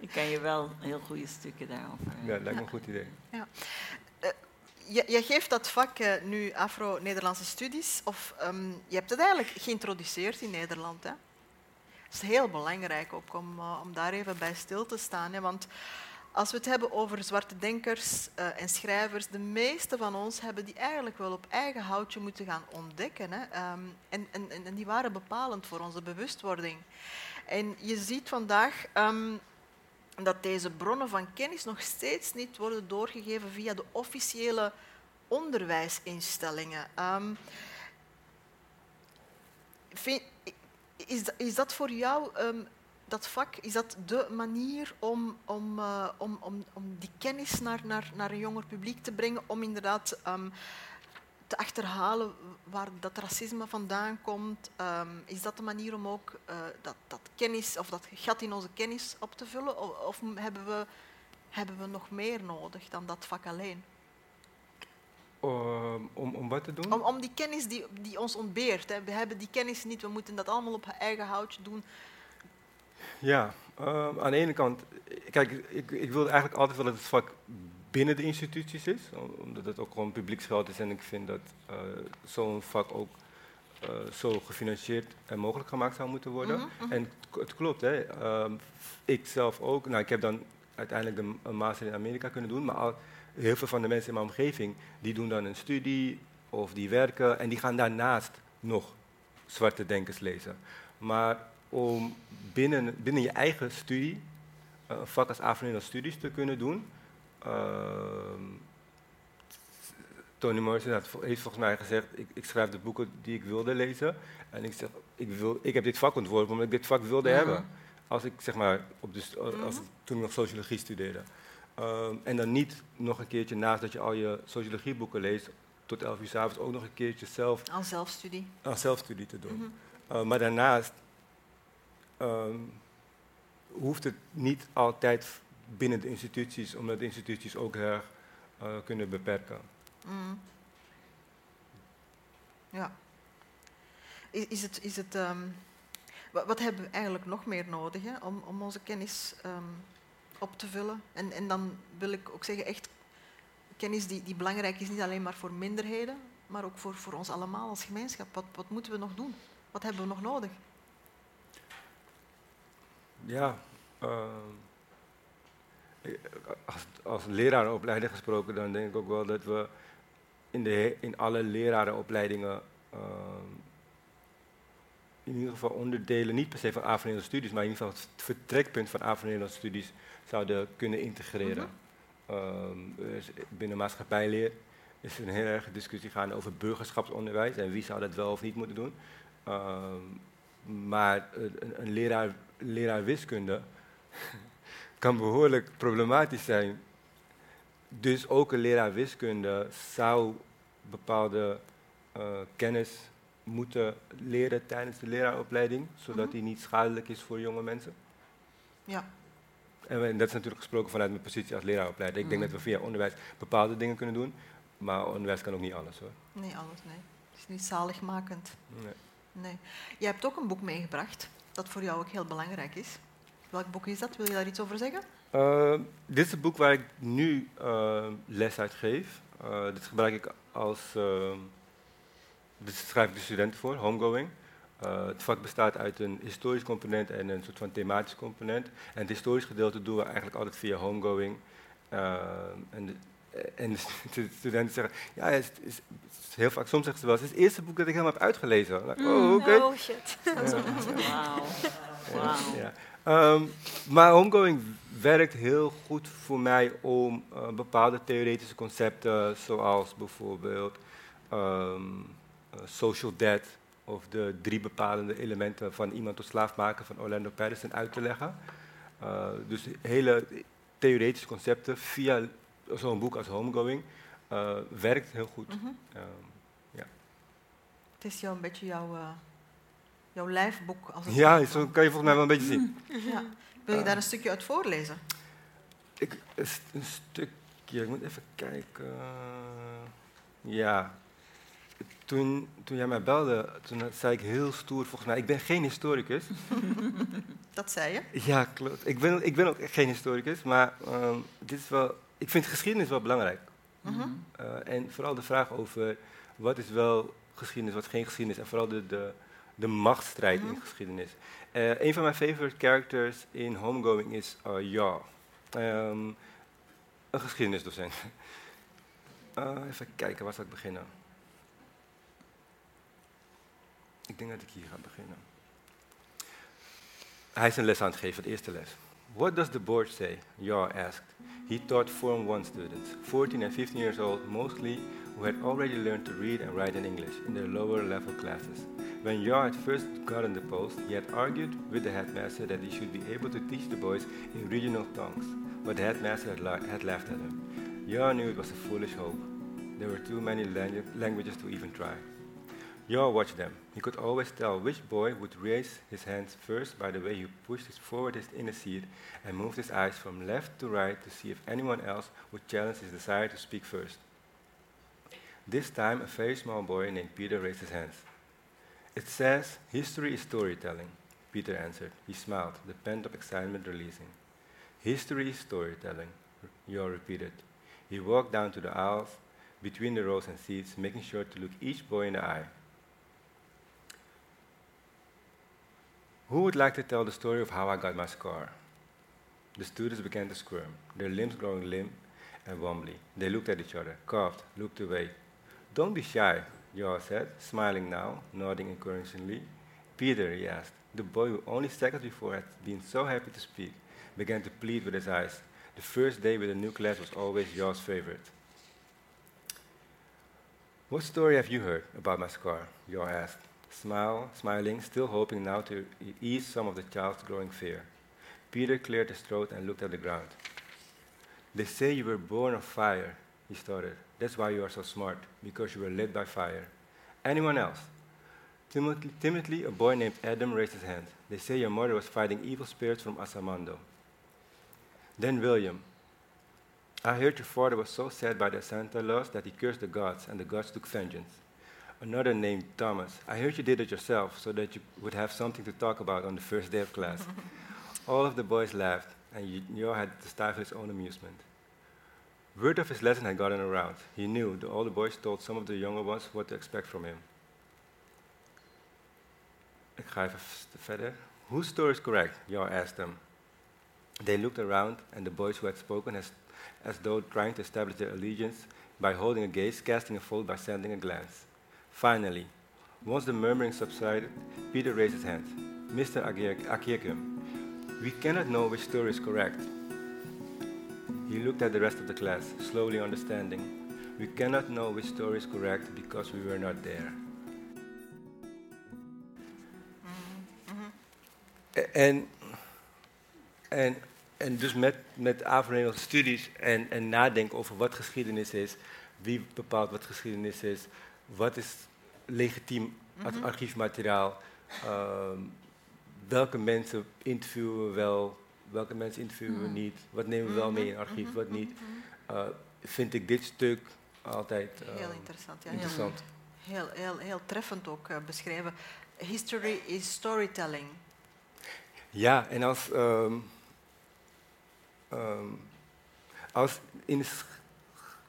Ik kan je wel heel goede stukken daarover. Ja, dat lijkt me een goed idee. Je, je geeft dat vak eh, nu Afro-Nederlandse studies, of ehm, je hebt het eigenlijk geïntroduceerd in Nederland. Hè? Het is heel belangrijk ook om, eh, om daar even bij stil te staan. Hè? Want als we het hebben over zwarte denkers eh, en schrijvers, de meeste van ons hebben die eigenlijk wel op eigen houtje moeten gaan ontdekken. Hè? Ehm, en, en, en die waren bepalend voor onze bewustwording. En je ziet vandaag ehm, dat deze bronnen van kennis nog steeds niet worden doorgegeven via de officiële onderwijsinstellingen. Ehm, vind- is, is dat voor jou, dat vak, is dat de manier om, om, eh, om, om, om die kennis naar, naar, naar een jonger publiek te brengen, om inderdaad ehm, te achterhalen waar dat racisme vandaan komt? Ehm, is dat de manier om ook eh, dat, dat kennis of dat gat in onze kennis op te vullen? Of, of hebben, we, hebben we nog meer nodig dan dat vak alleen? Ehm, om, om wat te doen? Om, om die kennis die, die ons ontbeert. Hè. We hebben die kennis niet, we moeten dat allemaal op eigen houtje doen. Ja, ehm, aan de ene kant, kijk, ik, ik wil eigenlijk altijd wel dat het vak binnen de instituties is, om- omdat het ook gewoon publieksgeld is en ik vind dat eh, zo'n vak ook eh, zo gefinancierd en mogelijk gemaakt zou moeten worden. Mhm, mhm. En het, klopt, hè. ehm, ik zelf ook, nou ik heb dan uiteindelijk de, een master in Amerika kunnen doen, maar al, heel veel van de mensen in mijn omgeving, die doen dan een studie of die werken en die gaan daarnaast nog zwarte denkers lezen. Maar om binnen, binnen je eigen studie, eh, een vak als Afro-Nederlands studies te kunnen doen, ehm, Toni Morrison heeft volgens mij gezegd, ik, ik schrijf de boeken die ik wilde lezen. En ik zeg, ik, wil, ik heb dit vak ontworpen omdat ik dit vak wilde Mhm. hebben. Als ik, zeg maar, op de, als Mhm. ik toen nog sociologie studeerde. Ehm, en dan niet nog een keertje naast dat je al je sociologieboeken leest, tot elf uur s avonds ook nog een keertje zelf Aan zelfstudie. aan zelfstudie te doen. Mhm. Uh, maar daarnaast ehm, hoeft het niet altijd binnen de instituties, omdat de instituties ook erg eh, kunnen beperken. Mm. Ja. Is, is het, is het, ehm, wa- wat hebben we eigenlijk nog meer nodig om, om onze kennis ehm, op te vullen? En, en dan wil ik ook zeggen, echt kennis die, die belangrijk is, niet alleen maar voor minderheden, maar ook voor, voor ons allemaal als gemeenschap. Wat, wat moeten we nog doen? Wat hebben we nog nodig? Ja, ik- als, als lerarenopleider gesproken, dan denk ik ook wel dat we in, de, in alle lerarenopleidingen ehm, in ieder geval onderdelen, niet per se van Afro-Nederlandse studies, maar in ieder geval het vertrekpunt van Afro-Nederlandse studies zouden kunnen integreren. Ehm, er is binnen maatschappijleer is er een heel erg discussie gaande over burgerschapsonderwijs en wie zou dat wel of niet moeten doen. Maar een, een leraar, leraar wiskunde kan behoorlijk problematisch zijn. Dus ook een leraar wiskunde zou bepaalde eh, kennis moeten leren tijdens de leraaropleiding, zodat Mhm. die niet schadelijk is voor jonge mensen. Ja. En dat is natuurlijk gesproken vanuit mijn positie als leraaropleider. Ik denk Mhm. dat we via onderwijs bepaalde dingen kunnen doen, maar onderwijs kan ook niet alles hoor. Nee, alles, nee. Het is niet zaligmakend. Nee. Nee. Je hebt ook een boek meegebracht, dat voor jou ook heel belangrijk is. Welk boek is dat? Wil je daar iets over zeggen? Uh, dit is het boek waar ik nu uh, les uit geef. Uh, dit gebruik ik als. Dit schrijf ik de studenten voor, homegoing. Het vak bestaat uit een historisch component en een soort van thematisch component. En het historisch gedeelte doen we eigenlijk altijd via homegoing. En, en de studenten zeggen, ja, het is, het is, het is heel vaak, soms zeggen ze wel, het is het eerste boek dat ik helemaal heb uitgelezen. Like, oh, oké. Okay. Oh, shit. Ja. Wauw. Wow. Ja. Um, maar homegoing werkt heel goed voor mij om uh, bepaalde theoretische concepten, zoals bijvoorbeeld um, uh, social debt of de drie bepalende elementen van iemand tot slaaf maken van Orlando Patterson uit te leggen. Uh, dus hele theoretische concepten via zo'n boek als Homegoing uh, werkt heel goed. Mhm. Ehm, ja. Het is jou een beetje jouw, uh, jouw lijfboek. Als het ja, zo kan je volgens mij wel een beetje zien. ja. Wil je daar een stukje uit voorlezen? Ik, een, een stukje, ik moet even kijken. Ja. Toen, toen jij mij belde, toen zei ik heel stoer volgens mij, ik ben geen historicus. Dat zei je. Ja, klopt. Ik ben, ik ben ook geen historicus, maar ehm, dit is wel, ik vind geschiedenis wel belangrijk. Mhm. Eh, en vooral de vraag over wat is wel geschiedenis, wat geen geschiedenis. En vooral de, de, de machtsstrijd Mhm. in geschiedenis. Eh, een van mijn favorite characters in Homegoing is uh, Ja. Ehm, een geschiedenisdocent. Even kijken, waar zal ik beginnen? Ik denk dat ik hier ga beginnen. Hij is een les aan het geven, de eerste les. What does the board say? Ja asked. He taught Form 1 students, 14 and 15 years old mostly, who had already learned to read and write in English in their lower level classes. When Yar had first gotten the post, he had argued with the headmaster that he should be able to teach the boys in regional tongues, but the headmaster had, la- had laughed at him. Yar knew it was a foolish hope. There were too many langu- languages to even try. Yar watched them. He could always tell which boy would raise his hands first by the way he pushed his forward his inner seat and moved his eyes from left to right to see if anyone else would challenge his desire to speak first. This time, a very small boy named Peter raised his hands. It says, History is storytelling, Peter answered. He smiled, the pent up excitement releasing. History is storytelling, Yor repeated. He walked down to the aisles between the rows and seats, making sure to look each boy in the eye. Who would like to tell the story of how I got my scar? The students began to squirm, their limbs growing limp and wobbly. They looked at each other, coughed, looked away. Don't be shy, Yor said, smiling now, nodding encouragingly. Peter, he asked, the boy who only seconds before had been so happy to speak, began to plead with his eyes. The first day with a new class was always Yor's favorite. What story have you heard about my scar? Yor asked, smile, smiling, still hoping now to ease some of the child's growing fear. Peter cleared his throat and looked at the ground. They say you were born of fire, he started. That's why you are so smart, because you were lit by fire. Anyone else? Timidly, timidly, a boy named Adam raised his hand. They say your mother was fighting evil spirits from Asamando. Then William. I heard your father was so sad by the Santa laws that he cursed the gods, and the gods took vengeance. Another named Thomas. I heard you did it yourself so that you would have something to talk about on the first day of class. All of the boys laughed, and Yo had to stifle his own amusement. Word of his lesson had gotten around. He knew the older boys told some of the younger ones what to expect from him. Ik ga even verder. Whose story is correct? Yo asked them. They looked around, and the boys who had spoken as, as though trying to establish their allegiance by holding a gaze, casting a fold by sending a glance. Finally, once the murmuring subsided, Peter raised his hand. Mr. Akiekum, we cannot know which story is correct. He looked at the rest of the class, slowly understanding. We cannot know which story is correct because we were not there. En, en, en dus met, met aanvullende studies en, en nadenken over wat geschiedenis is, wie bepaalt wat geschiedenis is, wat is legitiem als Mhm. archiefmateriaal, ehm, welke mensen interviewen we wel, welke mensen interviewen we Mhm. niet, wat nemen we wel mee in archief, Mhm, wat mhm, niet. mhm. Uh, vind ik dit stuk altijd Heel ehm, interessant. Ja, heel, interessant. heel, heel, heel treffend ook eh, beschreven. History is storytelling. Ja, en als, ehm, als in de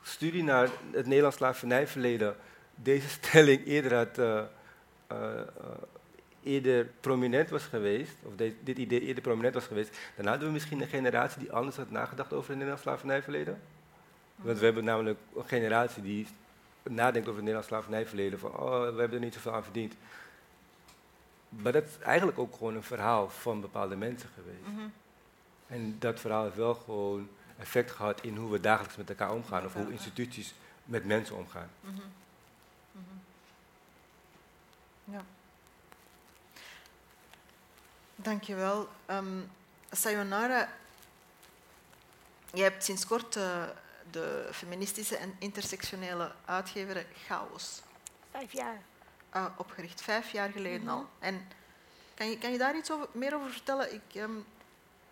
studie naar het Nederlands slavernijverleden deze stelling eerder, had, eh, eh, eh, eerder prominent was geweest, of de- dit idee eerder prominent was geweest, dan hadden we misschien een generatie die anders had nagedacht over het Nederlands slavernijverleden. Want we hebben namelijk een generatie die nadenkt over het Nederlands slavernijverleden, van oh, we hebben er niet zoveel aan verdiend. Maar dat is eigenlijk ook gewoon een verhaal van bepaalde mensen geweest. Mhm. En dat verhaal heeft wel gewoon effect gehad in hoe we dagelijks met elkaar omgaan, of hoe instituties met mensen omgaan. Mhm. Ja. Dankjewel. Um, Sayonara je hebt sinds kort eh, de feministische en intersectionele uitgever Chaos Vijf jaar. eh, opgericht, vijf jaar geleden Mhm. al. En kan je, kan je daar iets over, meer over vertellen? Ik, ehm,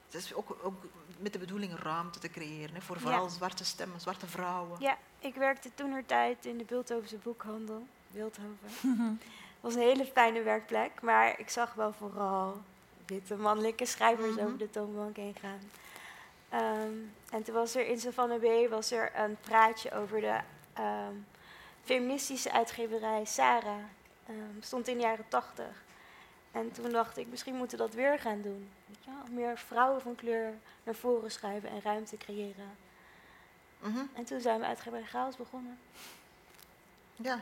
het is ook, ook met de bedoeling ruimte te creëren hè, voor Ja. vooral zwarte stemmen, zwarte vrouwen. Ja, ik werkte toen tijd in de Beeldhovense boekhandel. Beeldhoven. Het was een hele fijne werkplek, maar ik zag wel vooral witte mannelijke schrijvers Mhm. over de toonbank heen gaan. Ehm, en toen was er in Savannah B was er een praatje over de ehm, feministische uitgeverij Sarah. Ehm, stond in de jaren tachtig. En toen dacht ik, misschien moeten we dat weer gaan doen. Weet je wel? Meer vrouwen van kleur naar voren schuiven en ruimte creëren. Mhm. En toen zijn we uitgeverij Chaos begonnen. Ja.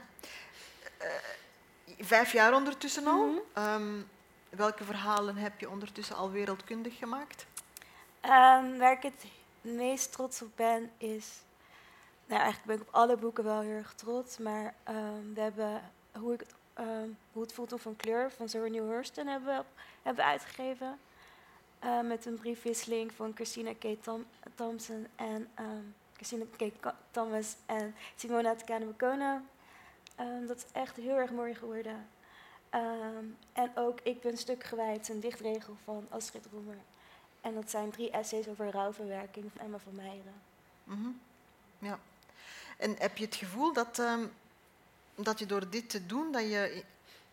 Vijf jaar ondertussen al. Mhm. Ehm, welke verhalen heb je ondertussen al wereldkundig gemaakt? Ehm, waar ik het meest trots op ben is. Nou, eigenlijk ben ik op alle boeken wel heel erg trots. Maar ehm, we hebben hoe, ik, het, hoe het voelt om van kleur van Zora Neale Hurston hebben, we- hebben uitgegeven. Met een briefwisseling van Christina K. Thom- Thompson en Christina K. Thomas en Simona Ehm dat is echt heel erg mooi geworden. Ehm, en ook Ik ben stuk gewijd, een dichtregel van Astrid Roemer. En dat zijn drie essays over rouwverwerking van Emma van Meijeren. Mhm. Ja. En heb je het gevoel dat, ehm, dat je door dit te doen, dat je,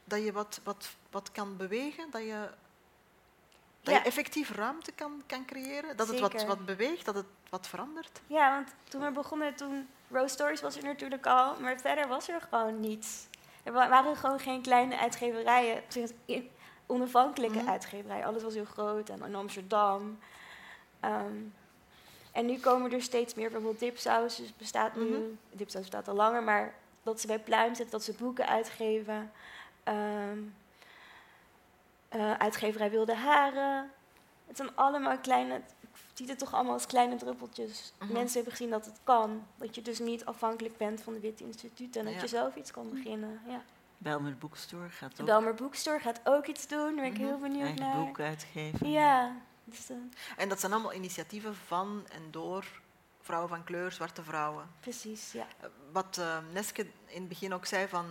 dat je wat, wat, wat kan bewegen? Dat je, dat Ja. je effectief ruimte kan, kan creëren? Dat het wat, wat beweegt, dat het wat verandert? Ja, want toen we begonnen, toen Rose Stories was er natuurlijk al, maar verder was er gewoon niets. Er wa- waren gewoon geen kleine uitgeverijen, onafhankelijke Mhm. uitgeverijen. Alles was heel groot en in Amsterdam. Ehm, en nu komen er steeds meer, bijvoorbeeld Dipsaus dus bestaat nu, Mhm. Dipsaus bestaat al langer, maar dat ze bij Pluim zitten, dat ze boeken uitgeven. Ehm, eh, uitgeverij Wilde Haren. Het zijn allemaal kleine, ik zie het toch allemaal als kleine druppeltjes. Mhm. Mensen hebben gezien dat het kan. Dat je dus niet afhankelijk bent van de Witte Instituut en dat Ja. je zelf iets kan beginnen. Ja. Belmer Bookstore gaat De ook Belmer Bookstore gaat ook iets doen, daar ben ik Mhm. heel benieuwd eigen naar. boek uitgeven. Ja, dus, eh, En dat zijn allemaal initiatieven van en door vrouwen van kleur, zwarte vrouwen. precies, ja. Eh, Wat eh, Neske in het begin ook zei, van,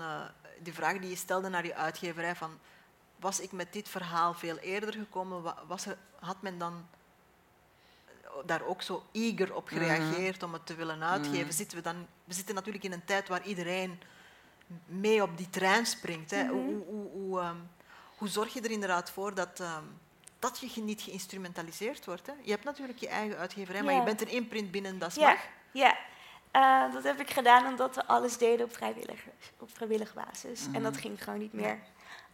die vraag die je stelde naar je uitgeverij, van, was ik met dit verhaal veel eerder gekomen, wa- was er, had men dan daar ook zo eager op Mhm. gereageerd om het te willen uitgeven? Mhm. Zitten we, dan, we zitten natuurlijk in een tijd waar iedereen mee op die trein springt. Hè? Mhm. Hoe, hoe, hoe, hoe, ehm, hoe zorg je er inderdaad voor dat, ehm, dat je niet geïnstrumentaliseerd wordt? Hè? Je hebt natuurlijk je eigen uitgeverij, maar je bent een imprint binnen Dat Ja, Mag. ja. Eh, dat heb ik gedaan omdat we alles deden op, vrijwillig, op vrijwillige basis. En dat ging gewoon niet meer.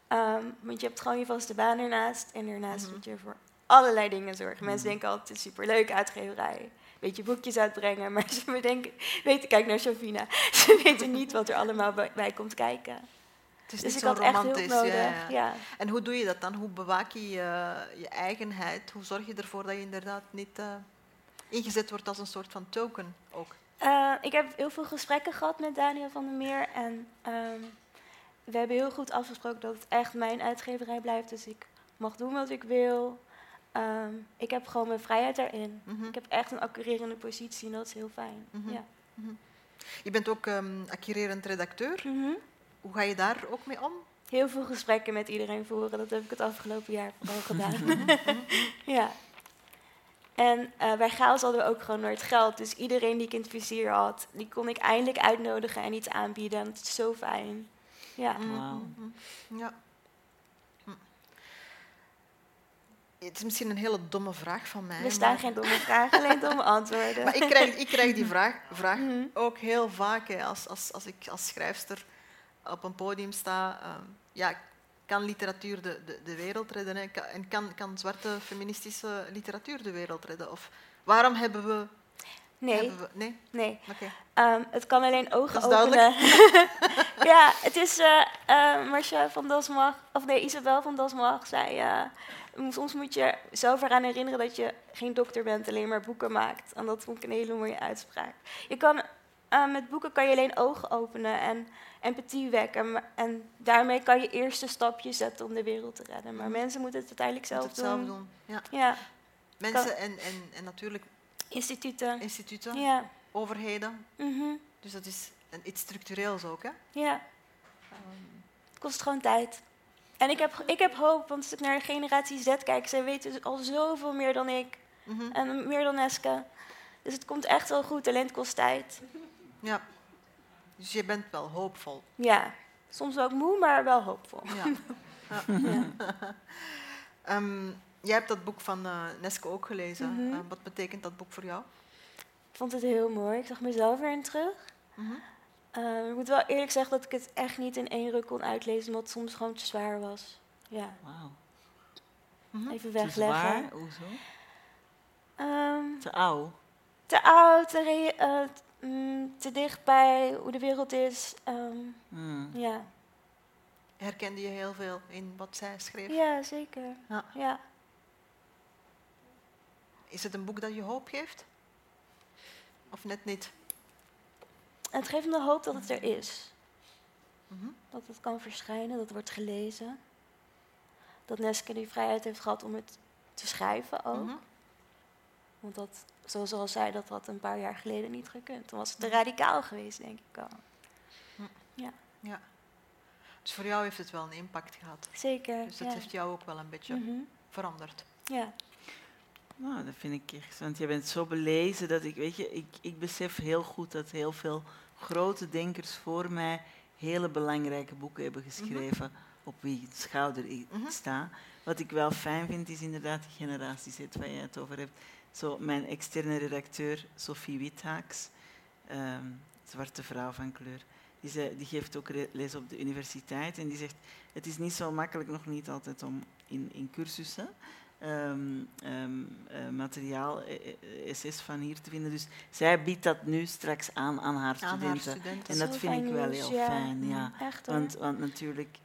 Ehm, want je hebt gewoon je vaste baan ernaast. En daarnaast moet je voor allerlei dingen zorgen. Mensen Mhm. denken altijd, het is superleuk uitgeverij. Weet je, boekjes uitbrengen. Maar ze bedenken, weten, kijk naar Sofina. Ze weten niet wat er allemaal bij, komt kijken. Het is Dus niet ik zo had echt romantisch. nodig. ja, ja. ja. En hoe doe je dat dan? Hoe bewaak je je, je eigenheid? Hoe zorg je ervoor dat je inderdaad niet eh, ingezet wordt als een soort van token ook? Eh, ik heb heel veel gesprekken gehad met Daniel van der Meer. En ehm, we hebben heel goed afgesproken dat het echt mijn uitgeverij blijft. Dus ik mag doen wat ik wil. Ehm, ik heb gewoon mijn vrijheid daarin. Mhm. Ik heb echt een accurerende positie en dat is heel fijn. Mhm. ja. Je bent ook ehm accurerend redacteur. Mhm. Hoe ga je daar ook mee om? Heel veel gesprekken met iedereen voeren. Dat heb ik het afgelopen jaar vooral gedaan. ja. En eh, bij Chaos hadden we ook gewoon nooit geld. Dus iedereen die ik in het vizier had, die kon ik eindelijk uitnodigen en iets aanbieden. En dat is zo fijn. Ja. Mhm, mhm. Ja. Het is misschien een hele domme vraag van mij. Er staan maar- geen domme vragen, alleen domme antwoorden. Maar ik krijg, ik krijg die vraag, vraag Mhm. ook heel vaak hè, als, als, als ik als schrijfster op een podium sta. ehm, ja, kan literatuur de, de, de wereld redden? Hè? En kan, kan zwarte feministische literatuur de wereld redden? Of waarom hebben we... Nee, we nee? nee. Ehm, het kan alleen ogen Dat is openen. ja, het is eh eh, Marcia van Dasmach, of nee, Isabel van Dasmach zei... eh, soms moet je zelf eraan herinneren dat je geen dokter bent, alleen maar boeken maakt. En dat vond ik een hele mooie uitspraak. Je kan, met boeken kan je alleen ogen openen en empathie wekken. En daarmee kan je eerste stapjes zetten om de wereld te redden. Maar Mhm. mensen moeten het uiteindelijk zelf het zelf doen. doen. Ja. Ja, Mensen en, en, en natuurlijk Instituten. instituten, Ja. overheden. mhm, Dus dat is een, iets structureels ook, hè? ja. Het kost gewoon tijd. En ik heb, ik heb hoop, want als ik naar de generatie Z kijk, zij weten al zoveel meer dan ik. Mhm. En meer dan Eske. Dus het komt echt wel goed, alleen het kost tijd. Ja. Dus je bent wel hoopvol. Ja, soms ook moe, maar wel hoopvol. Ja. ja. Ehm, jij hebt dat boek van eh, Neske ook gelezen. Mhm. Eh, wat betekent dat boek voor jou? Ik vond het heel mooi. Ik zag mezelf erin terug. Mhm. Eh, ik moet wel eerlijk zeggen dat ik het echt niet in één ruk kon uitlezen, omdat het soms gewoon te zwaar was. Ja, Wauw. Mhm. even Te wegleggen. zwaar? Hoezo? Ehm, Te oud? te oud, te, eh, mm, te dicht bij hoe de wereld is. ehm, Hmm. ja. Herkende je heel veel in wat zij schreef? ja, zeker. Ja. Ja. Is het een boek dat je hoop geeft? Of net niet? Het geeft me de hoop dat het er is. Mhm. Dat het kan verschijnen, dat het wordt gelezen. Dat Neske die vrijheid heeft gehad om het te schrijven ook. Mhm. Want dat, zoals al zei, dat had een paar jaar geleden niet gekund. Dan was het te radicaal geweest, denk ik al. Ja. Dus voor jou heeft het wel een impact gehad. Zeker. Dus dat ja. heeft jou ook wel een beetje Mhm. veranderd. ja. Nou, dat vind ik echt. Want je bent zo belezen dat ik, weet je, ik, ik besef heel goed dat heel veel grote denkers voor mij hele belangrijke boeken hebben geschreven. Op wie schouder ik Mhm. sta. Wat ik wel fijn vind, is inderdaad die generatie Z waar je het over hebt. Zo, mijn externe redacteur, Sophie Withaaks, ehm, zwarte vrouw van kleur, die, die geeft ook les op de universiteit. En die zegt, het is niet zo makkelijk nog niet altijd om in, in cursussen ehm, ehm, eh, materiaal, eh, SS van hier te vinden. Dus zij biedt dat nu straks aan aan haar Aan haar studenten. En dat vind ik wel heel ja. fijn, ja. Echt hoor. Want, want natuurlijk,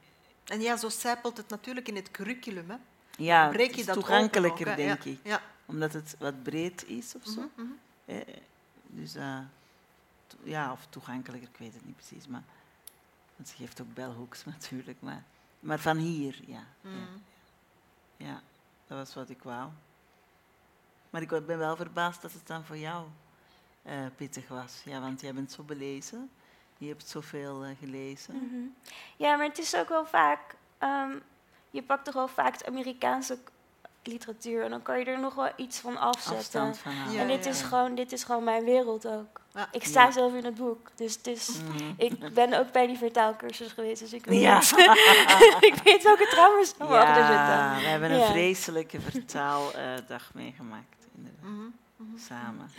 En ja, zo zijpelt het natuurlijk in het curriculum. Hè. ja, Breek het je is dat toegankelijker, ook, denk ja. ik. Ja. Omdat het wat breed is of zo. Mhm, mhm. Eh, dus eh, to- ja, of toegankelijker, ik weet het niet precies. Maar, want ze geeft ook belhoeks natuurlijk. Maar, maar van hier, ja, Mhm. ja. Ja, dat was wat ik wou. Maar ik ben wel verbaasd dat het dan voor jou eh, pittig was. Ja, want jij bent zo belezen. Je hebt zoveel eh, gelezen. Mhm. Ja, maar het is ook wel vaak. ehm, je pakt toch wel vaak de Amerikaanse literatuur en dan kan je er nog wel iets van afzetten. Van. Ja, en dit, ja. is gewoon, dit is gewoon mijn wereld ook. Ja. Ik sta Ja. zelf in het boek. Dus het is, Mhm. ik ben ook bij die vertaalkursus geweest. Dus ik weet, Ja. ik weet welke trauma's er achter zitten. We hebben een vreselijke vertaaldag meegemaakt. Inderdaad. Mhm, mhm. Samen.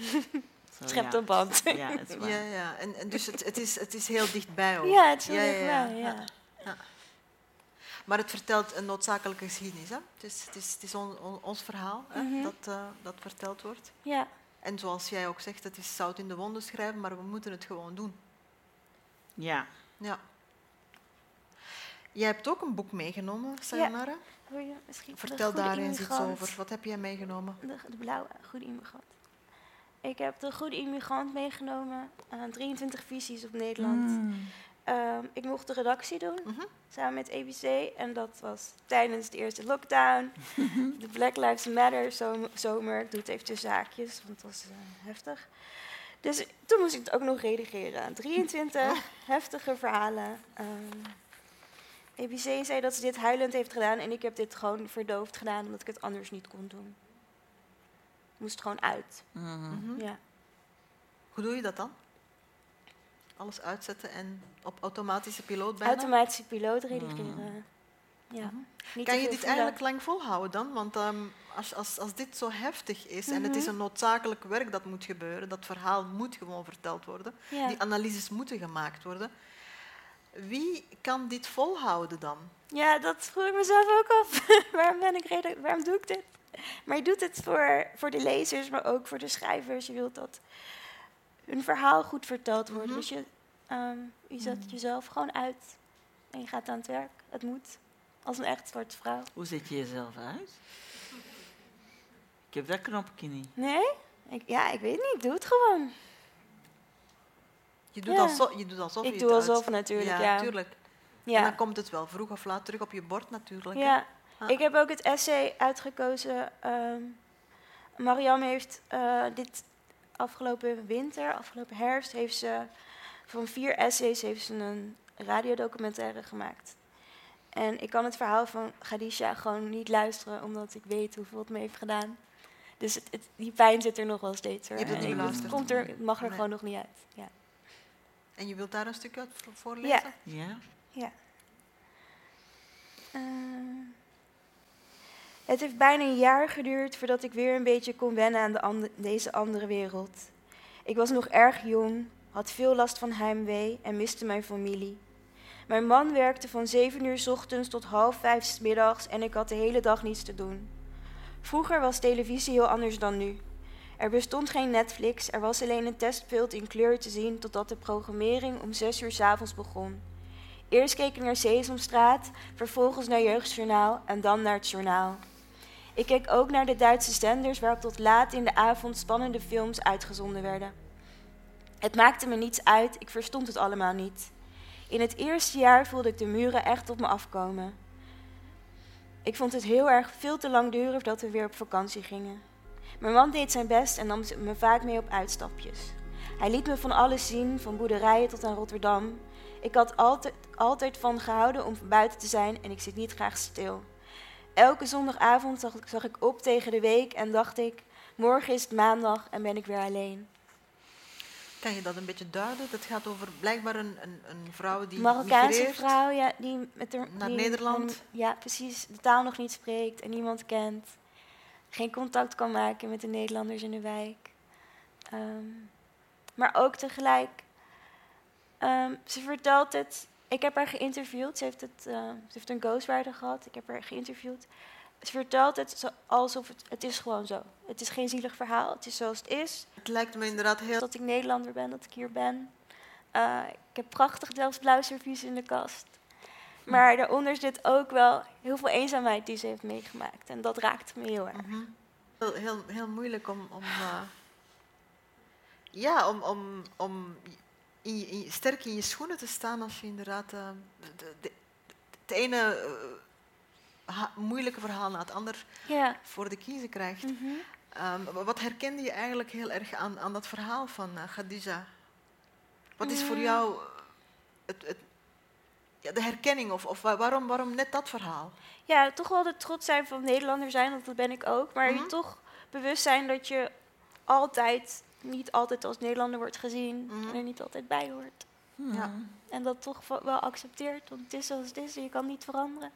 Zo, Schept op band. Ja, het. Ja, ja. En, en dus het, het, is, het is heel dichtbij ook. Ja, het is heel Ja, ja, dichtbij, ja. Ja. Maar het vertelt een noodzakelijke geschiedenis. Hè? Het is, het is, het is on- on- ons verhaal hè, Mhm. dat, eh, dat verteld wordt. Ja, En zoals jij ook zegt, het is zout in de wonden schrijven, maar we moeten het gewoon doen. Ja. Ja. Jij hebt ook een boek meegenomen, Sayonara. wil je misschien de Vertel daar eens iets over. Wat heb jij meegenomen? De, de blauwe Goede Immigrant. Ik heb de Goede Immigrant meegenomen. aan 23 visies op Nederland. Mm. Ehm, ik mocht de redactie doen, Mhm. samen met ABC. En dat was tijdens de eerste lockdown. de Black Lives Matter zom- zomer. Ik doe het even tussen haakjes, want het was eh, heftig. Dus toen moest ik het ook nog redigeren. 23 heftige verhalen. Ehm, ABC zei dat ze dit huilend heeft gedaan. En ik heb dit gewoon verdoofd gedaan, omdat ik het anders niet kon doen. Moest gewoon uit. Mhm. Mhm. Ja. Hoe doe je dat dan? Alles uitzetten en op automatische piloot bijna? Automatische piloot redigeren. Ja. Kan je dit eigenlijk lang volhouden dan? Want ehm, als, als, als dit zo heftig is en het is Mhm. een noodzakelijk werk dat moet gebeuren, dat verhaal moet gewoon verteld worden, Ja. die analyses moeten gemaakt worden, wie kan dit volhouden dan? Ja, dat vroeg ik mezelf ook af. waarom, ben ik reden, waarom doe ik dit? Maar je doet het voor, voor de lezers, maar ook voor de schrijvers. Je wilt dat hun verhaal goed verteld wordt. Mhm. Dus je, ehm, je zet jezelf gewoon uit en je gaat aan het werk. Het moet. Als een echt zwarte vrouw. Hoe zet je jezelf uit? Ik heb dat knopje niet. Nee? Ik, ja, ik weet niet. Doe het gewoon. Je doet, Ja. alsof, je doet alsof je ik het doe uit- alsof natuurlijk, Ja, ja. tuurlijk. En dan komt het wel vroeg of laat terug op je bord natuurlijk. Ja, Ah. ik heb ook het essay uitgekozen. ehm Mariam heeft eh, dit afgelopen winter, afgelopen herfst, heeft ze van vier essays heeft ze een radiodocumentaire gemaakt. En ik kan het verhaal van Khadija gewoon niet luisteren, omdat ik weet hoeveel het me heeft gedaan. Dus het, het- die pijn zit er nog wel steeds. Hoor. Je hebt het En niet ik- beluisterd? Het, komt er, het mag er Nee. gewoon nog niet uit. Ja. En je wilt daar een stukje uit vo- voorlezen? Ja. Ja? Ja. Eh, het heeft bijna een jaar geduurd voordat ik weer een beetje kon wennen aan de deze andere wereld. Ik was nog erg jong, had veel last van heimwee en miste mijn familie. Mijn man werkte van 7 uur ochtends tot half vijf 's middags en ik had de hele dag niets te doen. Vroeger was televisie heel anders dan nu. Er bestond geen Netflix, er was alleen een testbeeld in kleur te zien totdat de programmering om 6 uur 's avonds begon. Eerst keek ik naar Sesamstraat, vervolgens naar Jeugdjournaal en dan naar het journaal. Ik keek ook naar de Duitse zenders waarop tot laat in de avond spannende films uitgezonden werden. Het maakte me niets uit, ik verstond het allemaal niet. In het eerste jaar voelde ik de muren echt op me afkomen. Ik vond het heel erg veel te lang duren voordat we weer op vakantie gingen. Mijn man deed zijn best en nam me vaak mee op uitstapjes. Hij liet me van alles zien, van boerderijen tot aan Rotterdam. Ik had altijd, altijd van gehouden om buiten te zijn en ik zit niet graag stil. Elke zondagavond zag, ik- zag ik op tegen de week en dacht ik, morgen is het maandag en ben ik weer alleen. Kan je dat een beetje duiden? Dat gaat over blijkbaar een, een, een vrouw die Marokkaanse vrouw ja, die met haar, Naar die Nederland. een- ja, precies. De taal nog niet spreekt en niemand kent. Geen contact kan maken met de Nederlanders in de wijk. Ehm, maar ook tegelijk, ehm, ze vertelt het. Ik heb haar geïnterviewd. Ze heeft, het, eh, ze heeft een ghostwriter gehad. Ik heb haar geïnterviewd. Ze vertelt het alsof het, het is gewoon zo. Het is geen zielig verhaal. Het is zoals het is. Het lijkt me inderdaad heel... Dat ik Nederlander ben, dat ik hier ben. Eh, ik heb prachtig Delfts blauw servies in de kast. Maar daaronder zit ook wel heel veel eenzaamheid die ze heeft meegemaakt. En dat raakt me heel erg. Mhm. heel, heel, heel moeilijk om... om eh, ja, om, om, om in je- in je- sterk in je schoenen te staan als je inderdaad eh, de, de, het ene eh, moeilijke verhaal na het ander voor de kiezen krijgt. Mhm. Ehm, wa- wat herkende je eigenlijk heel erg aan, aan dat verhaal van Khadija? Wat is voor Mm. jou het, het, ja, de herkenning of, of wa- waarom, waarom net dat verhaal? ja, toch wel de trots zijn van Nederlander zijn, want dat ben ik ook. Maar Mhm. je toch bewust zijn dat je altijd, niet altijd als Nederlander wordt gezien. Mhm. En er niet altijd bij hoort. Ja. En dat toch wel- accepteert, want het is zoals het is en je kan niet veranderen.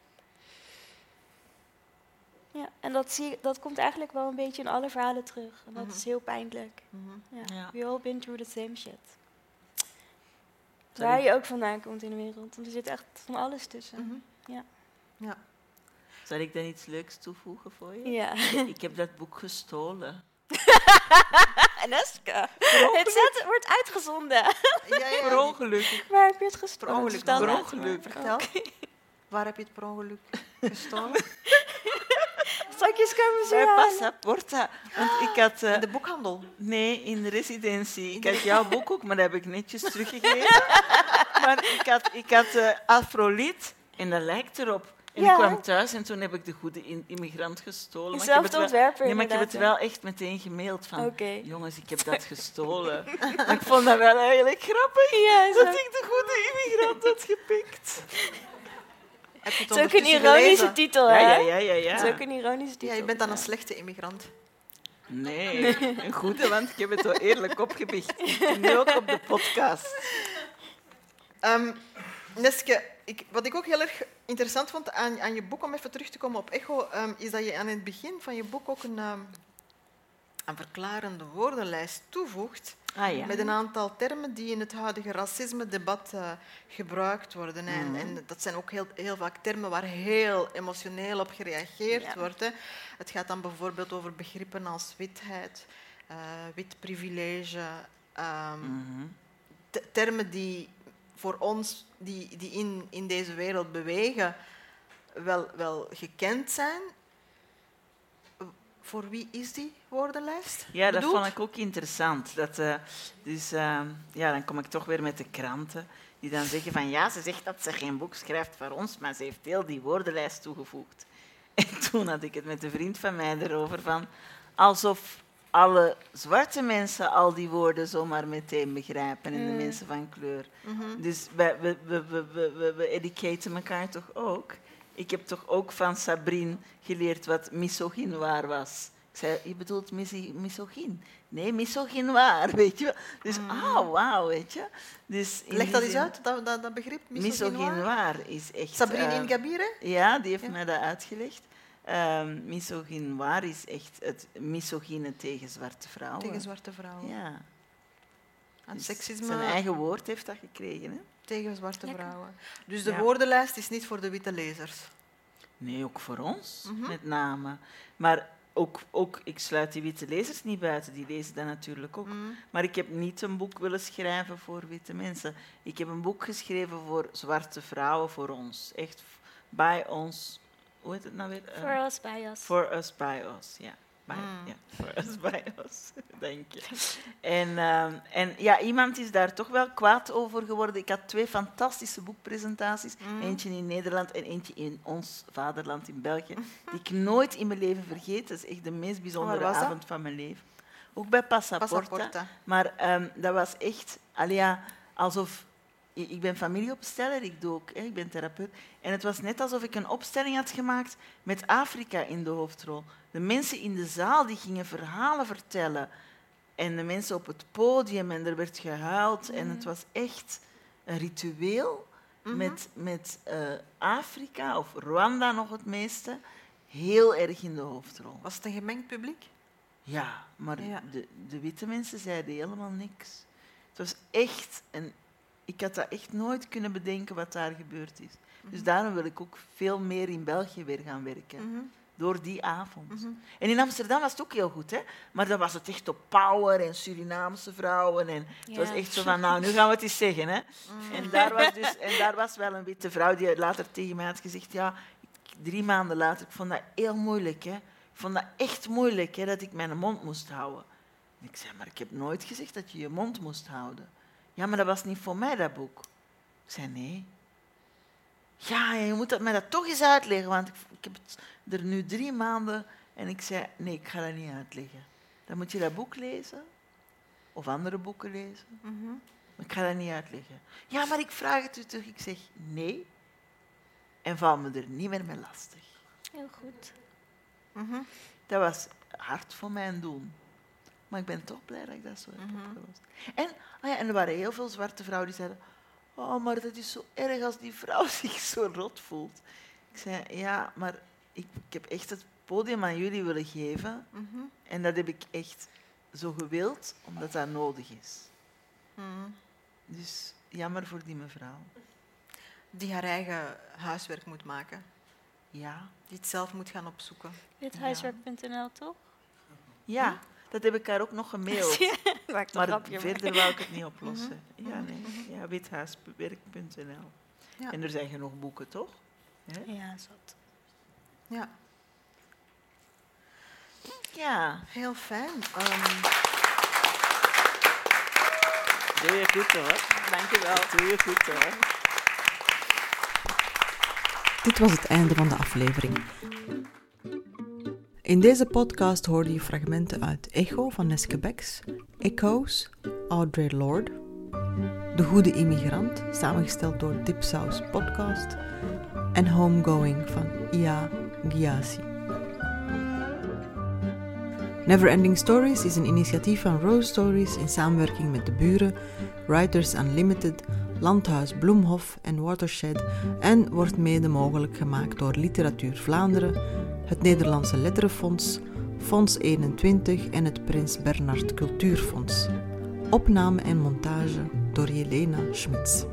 Ja, en dat, zie, ik- dat komt eigenlijk wel een beetje in alle verhalen terug. En dat Mhm. is heel pijnlijk. Mhm. Ja. Ja. We all been through the same shit. Sorry. Waar je ook vandaan komt in de wereld. Want er zit echt van alles tussen. Ja. Ja. Zal ik dan iets leuks toevoegen voor je? Ja. Ik heb dat boek gestolen. Aneska. Het zet, wordt uitgezonden. Ja, ja, Per ongeluk. Waar heb je het gestolen? ongeluk. Vertel Per later maar. ongeluk. Vertel. Waar heb je het per ongeluk gestolen? Straks komen ze Bij. Passaporta. Want ik had... eh, In de boekhandel. Nee, in de residentie. Ik had jouw boek ook, maar dat heb ik netjes teruggegeven. maar ik had, ik had eh, Afrolied en dat lijkt erop. En Ja. ik kwam thuis en toen heb ik de goede immigrant gestolen. Maar ik heb Zelfde het wel- ontwerper Nee, maar ik heb het wel echt meteen gemaild van... Jongens, ik heb dat gestolen. maar ik vond dat wel eigenlijk grappig. Ja, Dat zo. ik de goede immigrant had gepikt. Het Het is ook een ironische gelezen? titel, Ja, hè? ja, ja, ja. Het is ook ja. een ironische titel. Ja, je bent dan een slechte immigrant. Nee, een goede, want ik heb het wel eerlijk opgebiecht. En nu ook op de podcast. Ehm, Neske, ik, wat ik ook heel erg interessant vond aan, aan je boek, om even terug te komen op Echo, ehm, is dat je aan het begin van je boek ook een, ehm, een verklarende woordenlijst toevoegt. Ah ja. Met een aantal termen die in het huidige racisme-debat eh, gebruikt worden. En, Mhm. en dat zijn ook heel, heel vaak termen waar heel emotioneel op gereageerd Ja. wordt. Hè. Het gaat dan bijvoorbeeld over begrippen als witheid, eh, wit privilege, ehm, Mhm. te- termen die voor ons, die, die in, in deze wereld bewegen, wel, wel gekend zijn. Voor wie is die woordenlijst? Ja, dat bedoeld? vond ik ook interessant. Dat, eh, dus eh, ja, dan kom ik toch weer met de kranten die dan zeggen van ja, ze zegt dat ze geen boek schrijft voor ons, maar ze heeft heel die woordenlijst toegevoegd. En toen had ik het met een vriend van mij erover van alsof alle zwarte mensen al die woorden zomaar meteen begrijpen en de Mm. mensen van kleur. Mhm. Dus we, we, we, we, we, educaten elkaar toch ook. Ik heb toch ook van Sabrine geleerd wat misogynoir was. Ik zei, je bedoelt miso- misogyn? Nee, misogynoir, weet je. Dus, ah, wauw, weet je. Dus. Leg dat eens uit, dat, dat, dat begrip. misogynoir. Misogynoir is echt... Sabrine eh, Ingabire? ja, die heeft Ja. mij dat uitgelegd. Ehm misogynoir is echt het misogyne tegen zwarte vrouwen. Tegen zwarte vrouwen. Ja. En Dus seksisme Zijn eigen woord heeft dat gekregen. Hè? tegen zwarte Lekker. vrouwen. Dus de Ja. woordenlijst is niet voor de witte lezers. Nee, ook voor ons, Mhm. met name. Maar ook, ook, ik sluit die witte lezers niet buiten, die lezen dat natuurlijk ook. Mhm. Maar ik heb niet een boek willen schrijven voor witte mensen. Ik heb een boek geschreven voor zwarte vrouwen, voor ons. Echt bij ons. Hoe heet het nou weer? Eh, Voor ons, bij ons. For us, by us, ja. By, Mm. ja, for us, by us, denk je. En, ehm, en ja, iemand is daar toch wel kwaad over geworden. Ik had twee fantastische boekpresentaties. Mm. Eentje in Nederland en eentje in ons vaderland in België. Die ik nooit in mijn leven vergeet. Dat is echt de meest bijzondere dat? avond van mijn leven. Ook bij Passaporta. Passaporta. Maar ehm, dat was echt, ja, alsof... Ik ben familieopsteller, ik, doe ook, hè, ik ben therapeut. En het was net alsof ik een opstelling had gemaakt met Afrika in de hoofdrol. De mensen in de zaal die gingen verhalen vertellen. En de mensen op het podium en er werd gehuild. En het was echt een ritueel Mhm. met, met eh, Afrika, of Rwanda nog het meeste, heel erg in de hoofdrol. Was het een gemengd publiek? Ja, maar Ja. De, de witte mensen zeiden helemaal niks. Het was echt een... Ik had dat echt nooit kunnen bedenken wat daar gebeurd is. Dus daarom wil ik ook veel meer in België weer gaan werken. Mhm. Door die avond. Mhm. En in Amsterdam was het ook heel goed, hè? Maar dan was het echt op power en Surinaamse vrouwen. En het was echt zo van, nou, nu gaan we het eens zeggen, hè? En, daar was dus, en daar was wel een witte vrouw die later tegen mij had gezegd, ja, drie maanden later, ik vond dat heel moeilijk, hè? Ik vond dat echt moeilijk, hè, dat ik mijn mond moest houden. En ik zei, maar ik heb nooit gezegd dat je je mond moest houden. Ja, maar dat was niet voor mij, dat boek. Ik zei, nee. Ja, je moet dat, mij dat toch eens uitleggen, want ik, ik heb het er nu drie maanden... En ik zei, nee, ik ga dat niet uitleggen. Dan moet je dat boek lezen, of andere boeken lezen. Mhm. Maar ik ga dat niet uitleggen. Ja, maar ik vraag het u terug. Ik zeg nee. En val me er niet meer mee lastig. Heel goed. Mhm. Dat was hard voor mijn doen. Maar ik ben toch blij dat ik dat zo heb Mhm. opgelost. En, ah ja, en er waren heel veel zwarte vrouwen die zeiden... Oh, maar dat is zo erg als die vrouw zich zo rot voelt. Ik zei, ja, maar ik, ik heb echt het podium aan jullie willen geven. Mhm. En dat heb ik echt zo gewild, omdat dat nodig is. Mhm. Dus jammer voor die mevrouw. Die haar eigen huiswerk moet maken. Ja. Die het zelf moet gaan opzoeken. Withuiswerk.nl, toch? Ja, dat heb ik haar ook nog gemaild. Maar grapje mee. verder wou ik het niet oplossen. Ja, nee. Ja, withuiswerk.nl. Ja. En er zijn genoeg boeken, toch? Hè? Ja, zat. Ja, Ja, heel fijn. Ehm, doe je goed hoor. Dank je wel. Doe je goed hoor. Dit was het einde van de aflevering. In deze podcast hoorde je fragmenten uit Echo van Neske Becks, Echoes, Audre Lorde, De Goede Immigrant, samengesteld door Dipsaus Podcast, en Homegoing van Ia Gyasi. Neverending Stories is een initiatief van Rose Stories in samenwerking met de buren, Writers Unlimited, Landhuis Bloemhof en Watershed en wordt mede mogelijk gemaakt door Literatuur Vlaanderen, het Nederlandse Letterenfonds, Fonds 21 en het Prins Bernhard Cultuurfonds. Opname en montage door Jelena Schmitz.